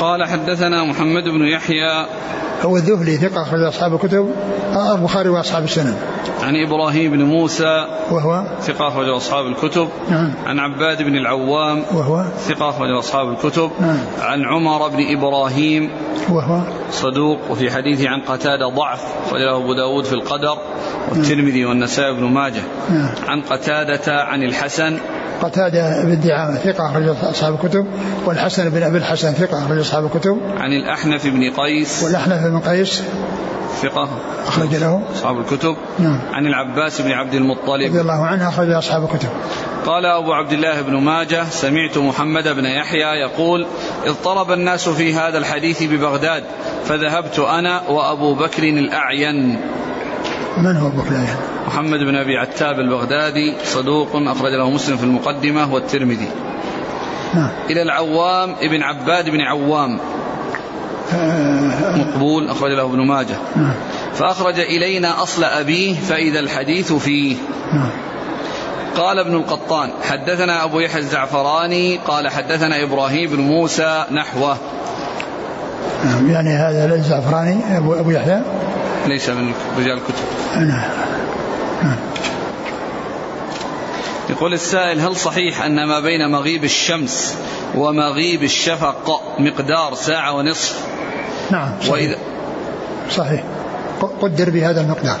Speaker 1: قال حدثنا محمد بن يحيى
Speaker 2: هو الذهلي ثقة أخرج أصحاب الكتب البخاري وأصحاب السنن.
Speaker 1: عن إبراهيم بن موسى
Speaker 2: وهو
Speaker 1: ثقة أخرج أصحاب الكتب.
Speaker 2: نعم.
Speaker 1: عن عباد بن العوام
Speaker 2: وهو
Speaker 1: ثقة أخرج أصحاب الكتب.
Speaker 2: نعم.
Speaker 1: عن عمر بن إبراهيم
Speaker 2: وهو
Speaker 1: صدوق وفي حديثه عن قتادة ضعف له أبو داود في القدر والترمذي والنسائي بن ماجه.
Speaker 2: نعم.
Speaker 1: عن قتادة عن الحسن
Speaker 2: قتادة بن دعامة ثقة أخرج أصحاب الكتب والحسن بن أبي الحسن ثقة أخرج أصحاب الكتب.
Speaker 1: عن الأحنف بن قيس.
Speaker 2: والأحنف بن قيس.
Speaker 1: ثقة
Speaker 2: أخرج له.
Speaker 1: أصحاب الكتب.
Speaker 2: نعم.
Speaker 1: عن العباس بن عبد المطلب.
Speaker 2: رضي الله عنه أخرج أصحاب الكتب.
Speaker 1: قال أبو عبد الله بن ماجه سمعت محمد بن يحيى يقول اضطرب الناس في هذا الحديث ببغداد فذهبت أنا وأبو بكر الأعين.
Speaker 2: من هو أبو بكر
Speaker 1: محمد بن أبي عتاب البغدادي صدوق أخرج له مسلم في المقدمة والترمذي.
Speaker 2: نعم.
Speaker 1: إلى العوام ابن عباد بن عوام. مقبول أخرج له ابن ماجه.
Speaker 2: نعم.
Speaker 1: فأخرج إلينا أصل أبيه فإذا الحديث فيه.
Speaker 2: نعم.
Speaker 1: قال ابن القطان حدثنا أبو يحيى الزعفراني قال حدثنا إبراهيم بن موسى نحوه.
Speaker 2: نعم. يعني هذا الزعفراني أبو, أبو يحيى؟
Speaker 1: ليس من رجال الكتب.
Speaker 2: نعم
Speaker 1: يقول السائل هل صحيح أن ما بين مغيب الشمس ومغيب الشفق مقدار ساعة ونصف؟
Speaker 2: نعم صحيح.
Speaker 1: وإذا
Speaker 2: صحيح. قدر بهذا المقدار.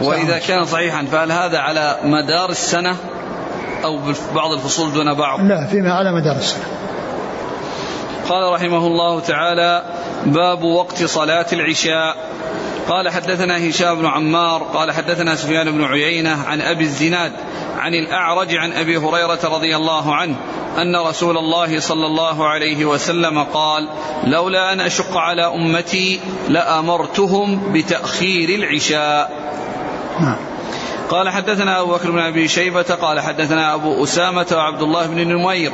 Speaker 1: وإذا كان صحيحا فهل هذا على مدار السنة أو بعض الفصول دون بعض؟
Speaker 2: لا فيما على مدار السنة.
Speaker 1: قال رحمه الله تعالى باب وقت صلاة العشاء. قال حدثنا هشام بن عمار قال حدثنا سفيان بن عيينة عن أبي الزناد عن الأعرج عن أبي هريرة رضي الله عنه أن رسول الله صلى الله عليه وسلم قال لولا أن أشق على أمتي لأمرتهم بتأخير العشاء.
Speaker 2: نعم.
Speaker 1: قال حدثنا أبو بكر بن أبي شيبة قال حدثنا أبو أسامة وعبد الله بن نمير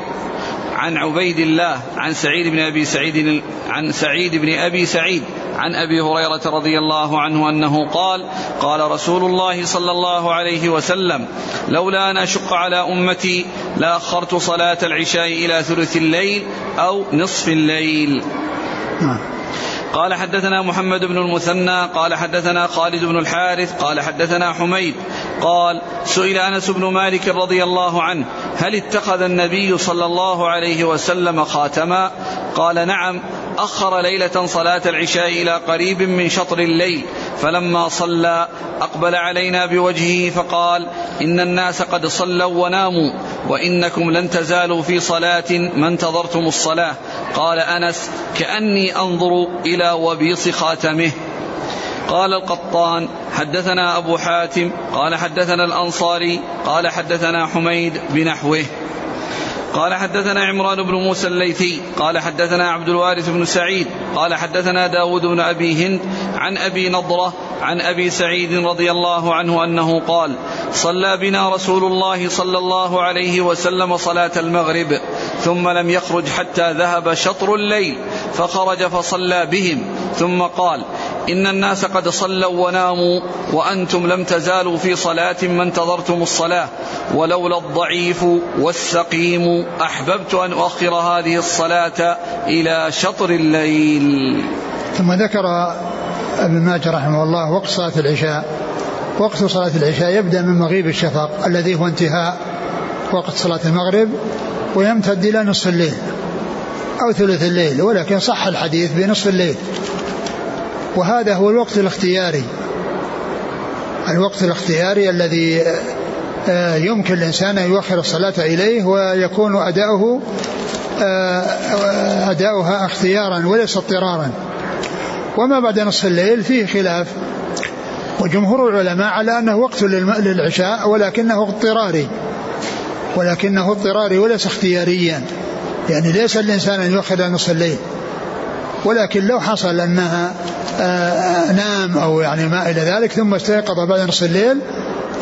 Speaker 1: عن عبيد الله عن سعيد بن أبي سعيد عن سعيد بن أبي سعيد عن أبي هريرة رضي الله عنه أنه قال قال رسول الله صلى الله عليه وسلم لولا أن أشق على أمتي لاخرت صلاة العشاء إلى ثلث الليل أو نصف الليل.
Speaker 2: نعم.
Speaker 1: قال حدثنا محمد بن المثنى قال حدثنا خالد بن الحارث قال حدثنا حميد قال سئل أنس بن مالك رضي الله عنه هل اتخذ النبي صلى الله عليه وسلم خاتما؟ قال نعم. أخر ليلة صلاة العشاء إلى قريب من شطر الليل فلما صلى أقبل علينا بوجهه فقال إن الناس قد صلوا وناموا وإنكم لن تزالوا في صلاة ما انتظرتم الصلاة. قال أنس كأني أنظر إلى وبيص خاتمه. قال القطان حدثنا أبو حاتم قال حدثنا الأنصاري قال حدثنا حميد بنحوه. قال حدثنا عمران بن موسى الليثي قال حدثنا عبد الوارث بن سعيد قال حدثنا داود بن أبي هند عن أبي نضرة عن أبي سعيد رضي الله عنه أنه قال صلى بنا رسول الله صلى الله عليه وسلم صلاة المغرب ثم لم يخرج حتى ذهب شطر الليل فخرج فصلى بهم ثم قال إن الناس قد صلوا وناموا وأنتم لم تزالوا في صلاة ما انتظرتم الصلاة. ولولا الضعيف والسقيم أحببت أن أؤخر هذه الصلاة إلى شطر الليل.
Speaker 2: ثم ذكر ابن ماجه رحمه الله وقت صلاة العشاء. وقت صلاة العشاء يبدأ من مغيب الشفق الذي هو انتهاء وقت صلاة المغرب ويمتد إلى نصف الليل أو ثلث الليل ولكن صح الحديث بنصف الليل. وهذا هو الوقت الاختياري. الوقت الاختياري الذي آه، يمكن الإنسان أن يؤخر الصلاة إليه ويكون أداؤه آه، أداؤها اختيارا وليس اضطرارا. وما بعد نصف الليل فيه خلاف. وجمهور العلماء على أنه وقت للعشاء ولكنه اضطراري. ولكنه اضطراري وليس اختياريا. يعني ليس الإنسان أن يؤخر نصف الليل. ولكن لو حصل أنها آه، نام أو يعني ما إلى ذلك ثم استيقظ بعد نصف الليل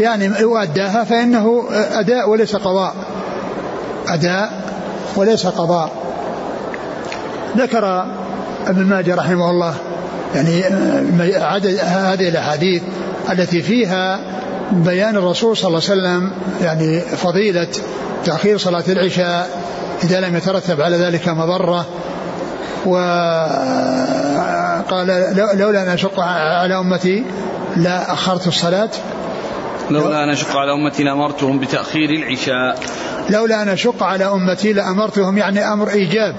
Speaker 2: يعني وأداها فإنه أداء وليس قضاء. أداء وليس قضاء. ذكر ابن ماجه رحمه الله يعني عدد هذه الأحاديث التي فيها بيان الرسول صلى الله عليه وسلم يعني فضيلة تأخير صلاة العشاء إذا لم يترتب على ذلك مضرة. وقال لولا أن أشق على أمتي لا أخرت الصلاة.
Speaker 1: لولا أن أشق على أمتي لأمرتهم بتأخير العشاء.
Speaker 2: لولا أن أشق على أمتي لأمرتهم يعني أمر إيجاب.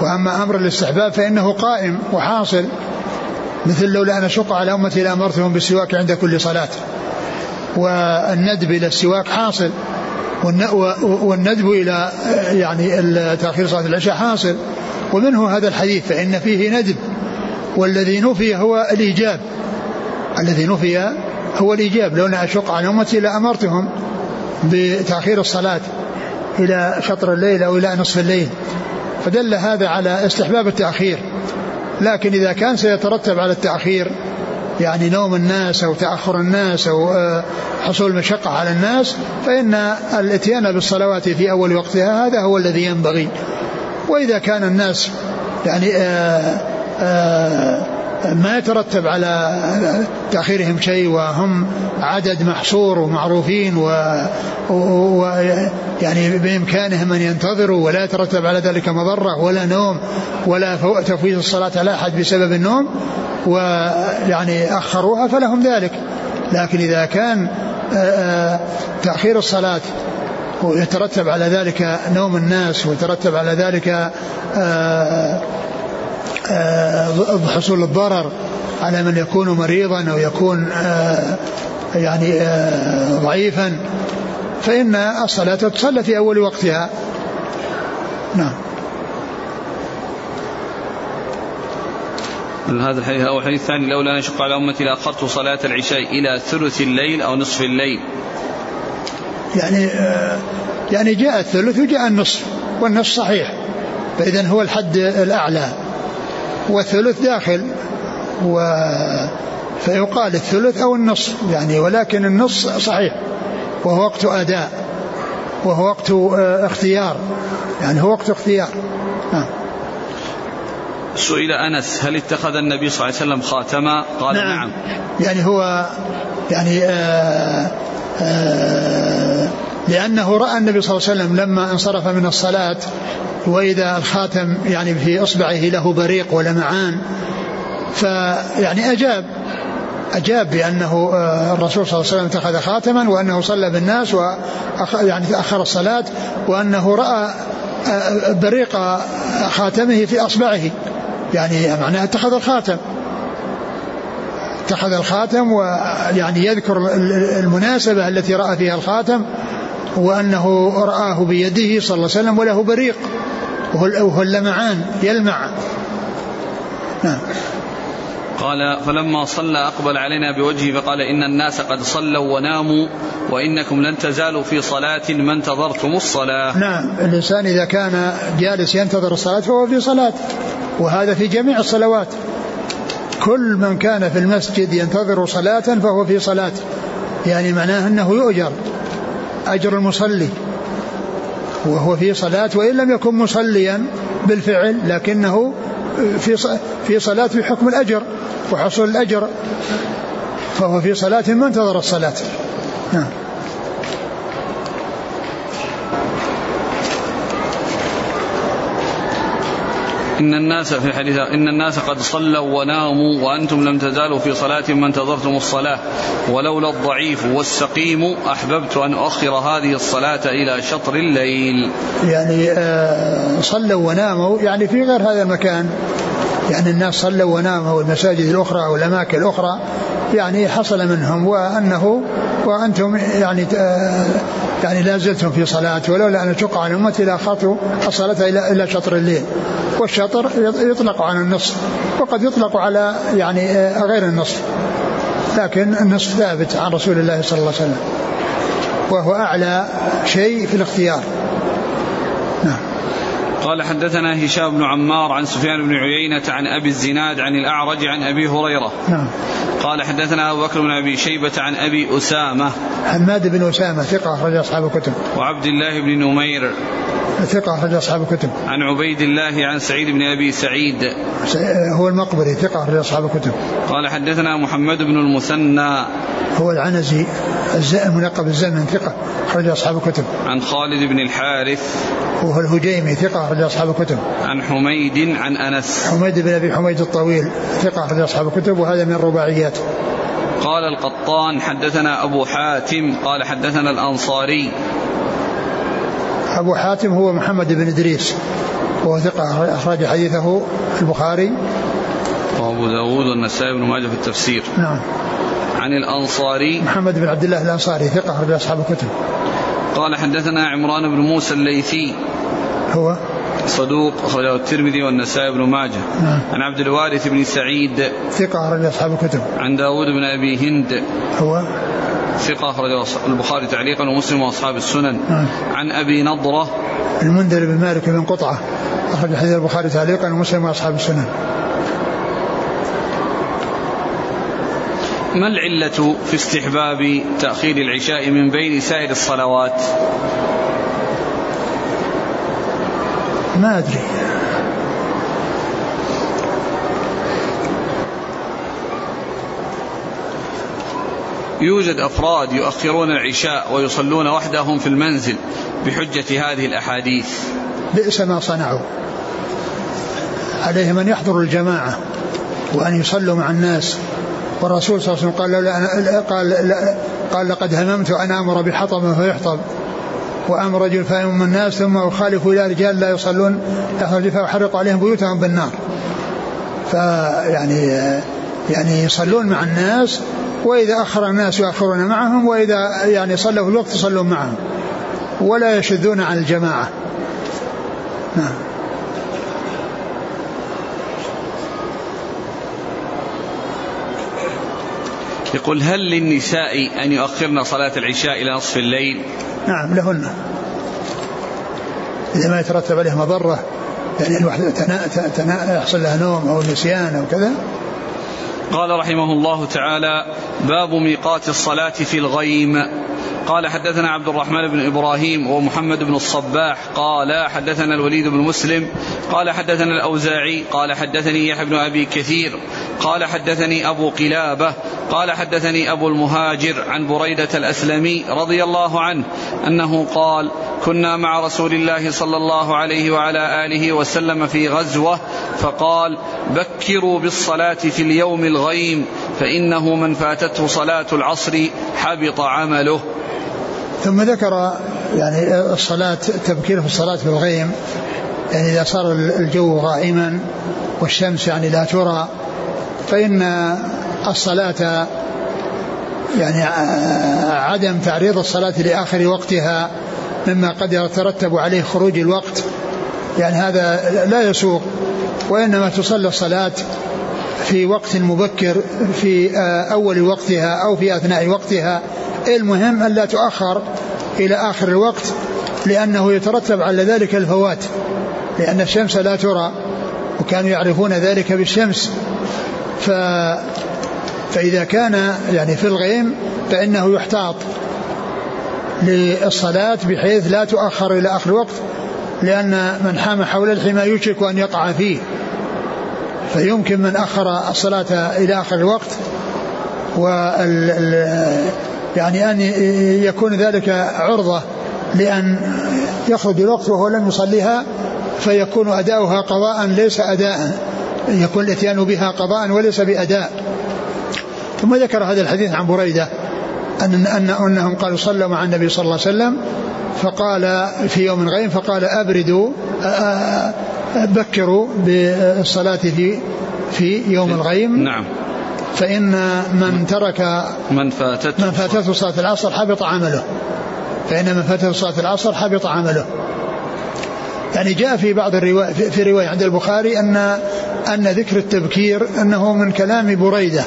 Speaker 2: وأما أمر الاستحباب فإنه قائم وحاصل. مثل لولا أن أشق على أمتي لأمرتهم بالسواك عند كل صلاة. والندب إلى السواك حاصل. والندب إلى يعني تأخير صلاة العشاء حاصل. ومنه هذا الحديث فإن فيه ندب والذي نفي هو الإيجاب. الذي نفي هو الإيجاب. لو أن أشق على أمتي لأمرتهم بتأخير الصلاة إلى شطر الليل أو إلى نصف الليل فدل هذا على استحباب التأخير. لكن إذا كان سيترتب على التأخير يعني نوم الناس أو تأخر الناس أو آه، حصول مشقة على الناس فإن الإتيان بالصلوات في أول وقتها هذا هو الذي ينبغي. وإذا كان الناس يعني آآ آه، آآ آه، ما يترتب على تأخيرهم شيء وهم عدد محصور ومعروفين و, و يعني بإمكانهم أن ينتظروا ولا يترتب على ذلك مضرة ولا نوم ولا تفويت الصلاة على أحد بسبب النوم ويعني أخروها فلهم ذلك. لكن إذا كان آه، تأخير الصلاة ويترتب على ذلك نوم الناس ويترتب على ذلك آه، آه، حصول الضرر على من يكون مريضا أو يكون يعني ضعيفا. فإن الصلاة تصلى في أول وقتها. نعم.
Speaker 1: هذا الحديث أو الحديث الثاني لولا أن أشق على أمتي لأخرت صلاة العشاء إلى ثلث الليل أو نصف الليل.
Speaker 2: يعني يعني جاء الثلث وجاء النصف والنصف صحيح فإذا هو الحد الأعلى والثلث داخل و فيقال الثلث أو النصف يعني ولكن النصف صحيح وهو وقت أداء وهو وقت آه، اختيار يعني هو وقت اختيار نعم
Speaker 1: سئل أنس هل اتخذ النبي صلى الله عليه وسلم خاتما؟ قال نعم, نعم.
Speaker 2: يعني هو يعني آه، آه، لأنه رأى النبي صلى الله عليه وسلم لما انصرف من الصلاة وإذا الخاتم يعني في إصبعه له بريق ولمعان فيعني أجاب أجاب بأنه آه، الرسول صلى الله عليه وسلم اتخذ خاتما وأنه صلى بالناس يعني تأخر الصلاة وأنه رأى بريق خاتمه في أصبعه يعني معناه اتخذ الخاتم. اتخذ الخاتم ويعني يذكر المناسبة التي رأى فيها الخاتم وأنه رآه بيده صلى الله عليه وسلم وله بريق. وهو اللمعان يلمع.
Speaker 1: نعم. قال فلما صلى أقبل علينا بوجهه فقال إن الناس قد صلوا وناموا وإنكم لن تزالوا في صلاة ما انتظرتم الصلاة.
Speaker 2: نعم. الإنسان إذا كان جالس ينتظر الصلاة فهو في صلاة. وهذا في جميع الصلوات. كل من كان في المسجد ينتظر صلاة فهو في صلاة. يعني معناه أنه يؤجر أجر المصلي. وهو في صلاة وإن لم يكن مصليا بالفعل لكنه في في صلاة بحكم الأجر وحصول الأجر فهو في صلاة ما انتظر الصلاة. نعم.
Speaker 1: إن الناس في الحديث إن الناس قد صلوا وناموا وأنتم لم تزالوا في صلاة ما انتظرتم الصلاة. ولولا الضعيف والسقيم أحببت أن أؤخر هذه الصلاة إلى شطر الليل.
Speaker 2: يعني آه صلوا وناموا يعني في غير هذا المكان. يعني الناس صلوا وناموا والمساجد الأخرى والأماكن الأخرى يعني حصل منهم وأنه وأنتم يعني آه، يعني لا زلتم في صلاة ولولا أن أشق على أمتي لأخذت الصلاة إلى إلى شطر الليل. والشطر يطلق على النصف وقد يطلق على يعني آه، غير النصف. لكن النصف ثابت عن رسول الله صلى الله عليه وسلم وهو أعلى شيء في الاختيار.
Speaker 1: قال حدثنا هشام بن عمار عن سفيان بن عيينة عن أبي الزناد عن الأعرج عن أبي هريرة.
Speaker 2: نعم.
Speaker 1: قال حدثنا أبو بكر بن أبي شيبة عن أبي أسامة.
Speaker 2: حماد بن أسامة ثقة أخرج أصحاب الكتب.
Speaker 1: وعبد الله بن نمير.
Speaker 2: ثقة أخرج أصحاب الكتب.
Speaker 1: عن عبيد الله عن سعيد بن أبي سعيد.
Speaker 2: هو المقبري ثقة أخرج أصحاب الكتب.
Speaker 1: قال حدثنا محمد بن المثنى.
Speaker 2: هو العنزي الملقب الزمن ثقة أخرج أصحاب الكتب.
Speaker 1: عن خالد بن الحارث.
Speaker 2: وهو الهجيمي ثقة أخرج أصحاب الكتب.
Speaker 1: عن حميد عن أنس.
Speaker 2: حميد بن أبي حميد الطويل. ثقة أخرج أصحاب الكتب وهذا من الرباعيات
Speaker 1: قال القطان حدثنا أبو حاتم. قال حدثنا الأنصاري.
Speaker 2: أبو حاتم هو محمد بن إدريس. وهو ثقة أخرج حديثه البخاري.
Speaker 1: وأبو داود والنسائي بن ماجه في التفسير.
Speaker 2: نعم.
Speaker 1: عن الأنصاري.
Speaker 2: محمد بن عبد الله الأنصاري ثقة أخرج أصحاب الكتب.
Speaker 1: قال حدثنا عمران بن موسى الليثي.
Speaker 2: هو؟
Speaker 1: صدوق أخرجه الترمذي والنسائي بن ماجه.
Speaker 2: نعم.
Speaker 1: عن عبد الوارث بن سعيد.
Speaker 2: ثقة أخرج أصحاب الكتب.
Speaker 1: عن داود بن أبي هند.
Speaker 2: هو؟
Speaker 1: ثقة أخرجه البخاري تعليقا ومسلم وأصحاب السنن.
Speaker 2: نعم.
Speaker 1: عن أبي نضرة.
Speaker 2: المنذر بن مالك بن قطعة. أخرج حديث البخاري تعليقا ومسلم وأصحاب السنن.
Speaker 1: ما العلة في استحباب تأخير العشاء من بين سائر الصلوات؟
Speaker 2: ما أدري
Speaker 1: يوجد أفراد يؤخرون العشاء ويصلون وحدهم في المنزل بحجة هذه الأحاديث.
Speaker 2: بئس ما صنعوا. عليهم أن يحضروا الجماعة وأن يصلوا مع الناس. والرسول صلى الله عليه وسلم قال لولا قال لقد هممت أن آمر بحطب فيحطب. وأمر رجل فيؤم الناس ثم أخالف إلى رجال لا يصلون يخرج فأحرق عليهم بيوتهم بالنار. فيعني يعني يصلون مع الناس وإذا أخر الناس يؤخرون معهم وإذا يعني صلوا في الوقت يصلون معهم ولا يشذون عن الجماعة. نعم.
Speaker 1: يقول هل للنساء أن يؤخرن صلاة العشاء إلى نصف الليل؟
Speaker 2: نعم لهن. إذا ما يترتب عليه مضرة يعني الواحدة تنا تنا يحصل لها نوم أو نسيان أو كذا.
Speaker 1: قال رحمه الله تعالى باب ميقات الصلاة في الغيم. قال حدثنا عبد الرحمن بن إبراهيم ومحمد بن الصباح. قال حدثنا الوليد بن مسلم. قال حدثنا الأوزاعي. قال حدثني يحيى بن أبي كثير. قال حدثني أبو قلابة قال حدثني أبو المهاجر عن بريدة الأسلمي رضي الله عنه أنه قال كنا مع رسول الله صلى الله عليه وعلى آله وسلم في غزوة فقال بكروا بالصلاة في اليوم الغيم فإنه من فاتته صلاة العصر حبط عمله.
Speaker 2: ثم ذكر يعني الصلاة تبكير في الصلاة في الغيم يعني إذا صار الجو غائما والشمس يعني لا ترى فإن الصلاة يعني عدم تعريض الصلاة لآخر وقتها مما قد يترتب عليه خروج الوقت يعني هذا لا يسوق وإنما تصلى الصلاة في وقت مبكر في أول وقتها أو في أثناء وقتها. المهم ألا تؤخر إلى آخر الوقت لأنه يترتب على ذلك الفوات لأن الشمس لا ترى وكانوا يعرفون ذلك بالشمس. ف فإذا كان يعني في الغيم فإنه يحتاط للصلاة بحيث لا تؤخر إلى آخر الوقت لأن من حام حول الحمى يوشك أن يقع فيه. فيمكن من أخر الصلاة إلى آخر الوقت وال يعني أن يكون ذلك عرضة لأن يخرج الوقت وهو لم يصليها فيكون أداؤها قضاء ليس أداء. يكون الإتيان بها قضاء وليس بأداء. ثم ذكر هذا الحديث عن بريدة أن, أن أنهم قالوا صلوا مع النبي صلى الله عليه وسلم فقال في يوم غيم فقال أبردوا بكروا بالصلاة في في يوم الغيم.
Speaker 1: نعم.
Speaker 2: فإن من ترك
Speaker 1: من فاتته
Speaker 2: من فاتته صلاة. العصر حبط عمله. فإن من فاتته صلاة العصر حبط عمله. يعني جاء في بعض الرواية في رواية عند البخاري أن أن ذكر التبكير أنه من كلام بريدة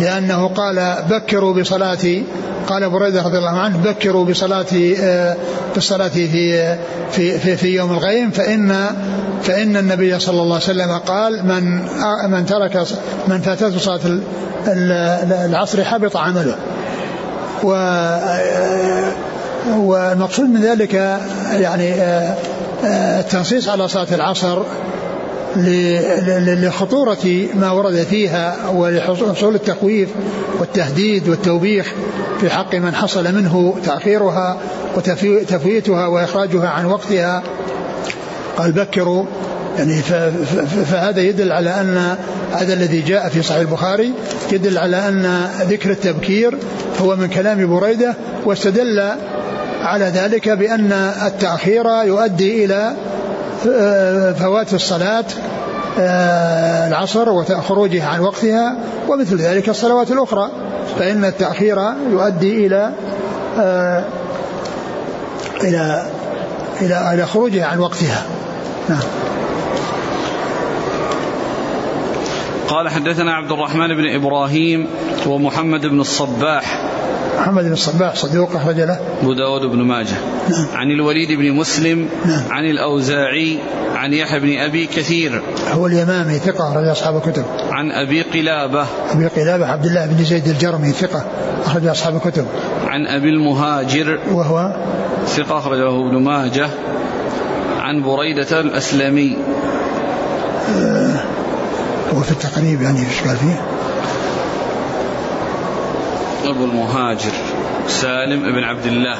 Speaker 2: لأنه قال بكروا بصلاة قال بريدة رضي الله عنه بكروا بصلاة بالصلاة في في في, في يوم الغيم فإن فإن النبي صلى الله عليه وسلم قال من من ترك من فاتته صلاة العصر حبط عمله. و والمقصود من ذلك يعني التنصيص على صلاة العصر لخطورة ما ورد فيها ولحصول التخويف والتهديد والتوبيخ في حق من حصل منه تأخيرها وتفويتها وإخراجها عن وقتها. قال بكروا. يعني فهذا يدل على أن هذا الذي جاء في صحيح البخاري يدل على أن ذكر التبكير هو من كلام بريدة واستدل على ذلك بأن التأخير يؤدي إلى فوات الصلاة آه، العصر وخروجها عن وقتها ومثل ذلك الصلوات الأخرى فإن التأخير يؤدي إلى آه، إلى إلى إلى خروجها عن وقتها. نعم.
Speaker 1: قال حدثنا عبد الرحمن بن إبراهيم ومحمد بن الصباح
Speaker 2: محمد بن الصباح صدوق أخرج له.
Speaker 1: أبو داود بن ماجه. نعم. عن الوليد بن مسلم نعم. عن الأوزاعي عن يحيى بن أبي كثير.
Speaker 2: هو اليمامي ثقة أخرج أصحاب الكتب.
Speaker 1: عن أبي قلابة.
Speaker 2: أبي قلابة عبد الله بن زيد الجرمي ثقة أخرج أصحاب الكتب.
Speaker 1: عن أبي المهاجر.
Speaker 2: وهو؟
Speaker 1: ثقة أخرجه ابن ماجه. عن بريدة الأسلمي.
Speaker 2: آه هو في التقريب يعني إيش قال فيه؟
Speaker 1: أبو المهاجر سالم بن عبد الله.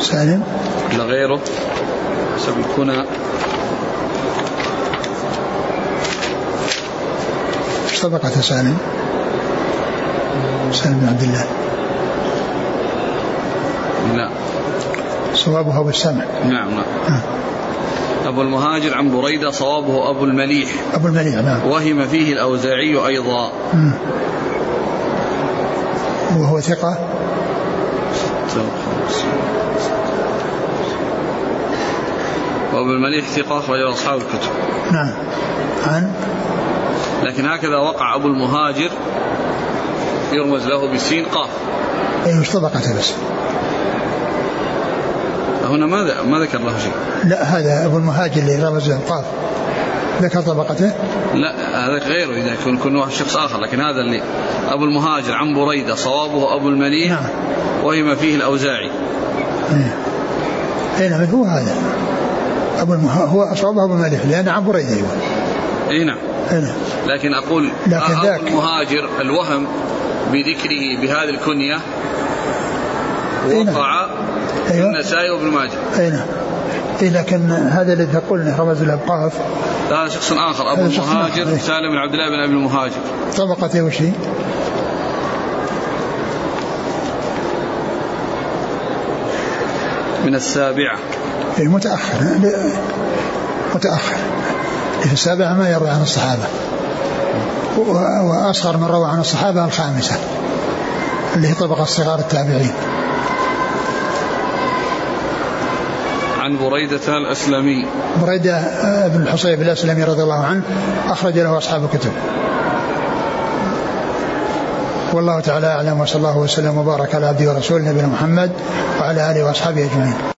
Speaker 2: سالم؟
Speaker 1: ولا غيره. حسب الكنى
Speaker 2: إيش طبقة سالم؟ سالم بن عبد الله.
Speaker 1: لا.
Speaker 2: صوابه أبو السمع
Speaker 1: نعم نعم. آه. أبو المهاجر عن بريدة صوابه أبو المليح.
Speaker 2: أبو المليح نعم.
Speaker 1: وهم فيه الأوزاعي أيضا.
Speaker 2: مم. وهو ثقة؟
Speaker 1: وأبو المليح ثقة أخرجه أصحاب الكتب.
Speaker 2: نعم. عن؟
Speaker 1: لكن هكذا وقع أبو المهاجر يرمز له بسين قاف.
Speaker 2: أي مش طبقته بس.
Speaker 1: هنا ما ما ذكر له شيء.
Speaker 2: لا هذا أبو المهاجر اللي رمز القاف ذكر طبقته؟
Speaker 1: لا هذا غيره إذا يكون يكون شخص آخر لكن هذا اللي أبو المهاجر عن بريدة صوابه أبو المليح نعم. وهم فيه الأوزاعي.
Speaker 2: اي نعم هو هذا. أبو المها... هو صوابه أبو المليح لأن عن بريدة أيوه
Speaker 1: إي نعم. نعم. لكن أقول لكن أبو المهاجر الوهم بذكره بهذه الكنية نعم. وقع أيوة. النسائي وابن ماجه.
Speaker 2: أي نعم. إيه لكن هذا الذي تقول إنه رمز الابقاف
Speaker 1: هذا شخص آخر أبو المهاجر إيه. سالم بن عبد الله بن أبي المهاجر.
Speaker 2: طبقته وش هي؟
Speaker 1: من السابعة.
Speaker 2: إيه متأخر. متأخر. في السابعة ما يروي عن الصحابة. وأصغر من روى عن الصحابة الخامسة اللي هي طبقة صغار التابعين.
Speaker 1: بريدة الأسلمي.
Speaker 2: بريدة آه، بن الحصيب الأسلمي رضي الله عنه أخرج له أصحاب الكتب. والله تعالى أعلم وصلى الله وسلم وبارك على عبده ورسوله نبينا محمد وعلى آله وأصحابه أجمعين.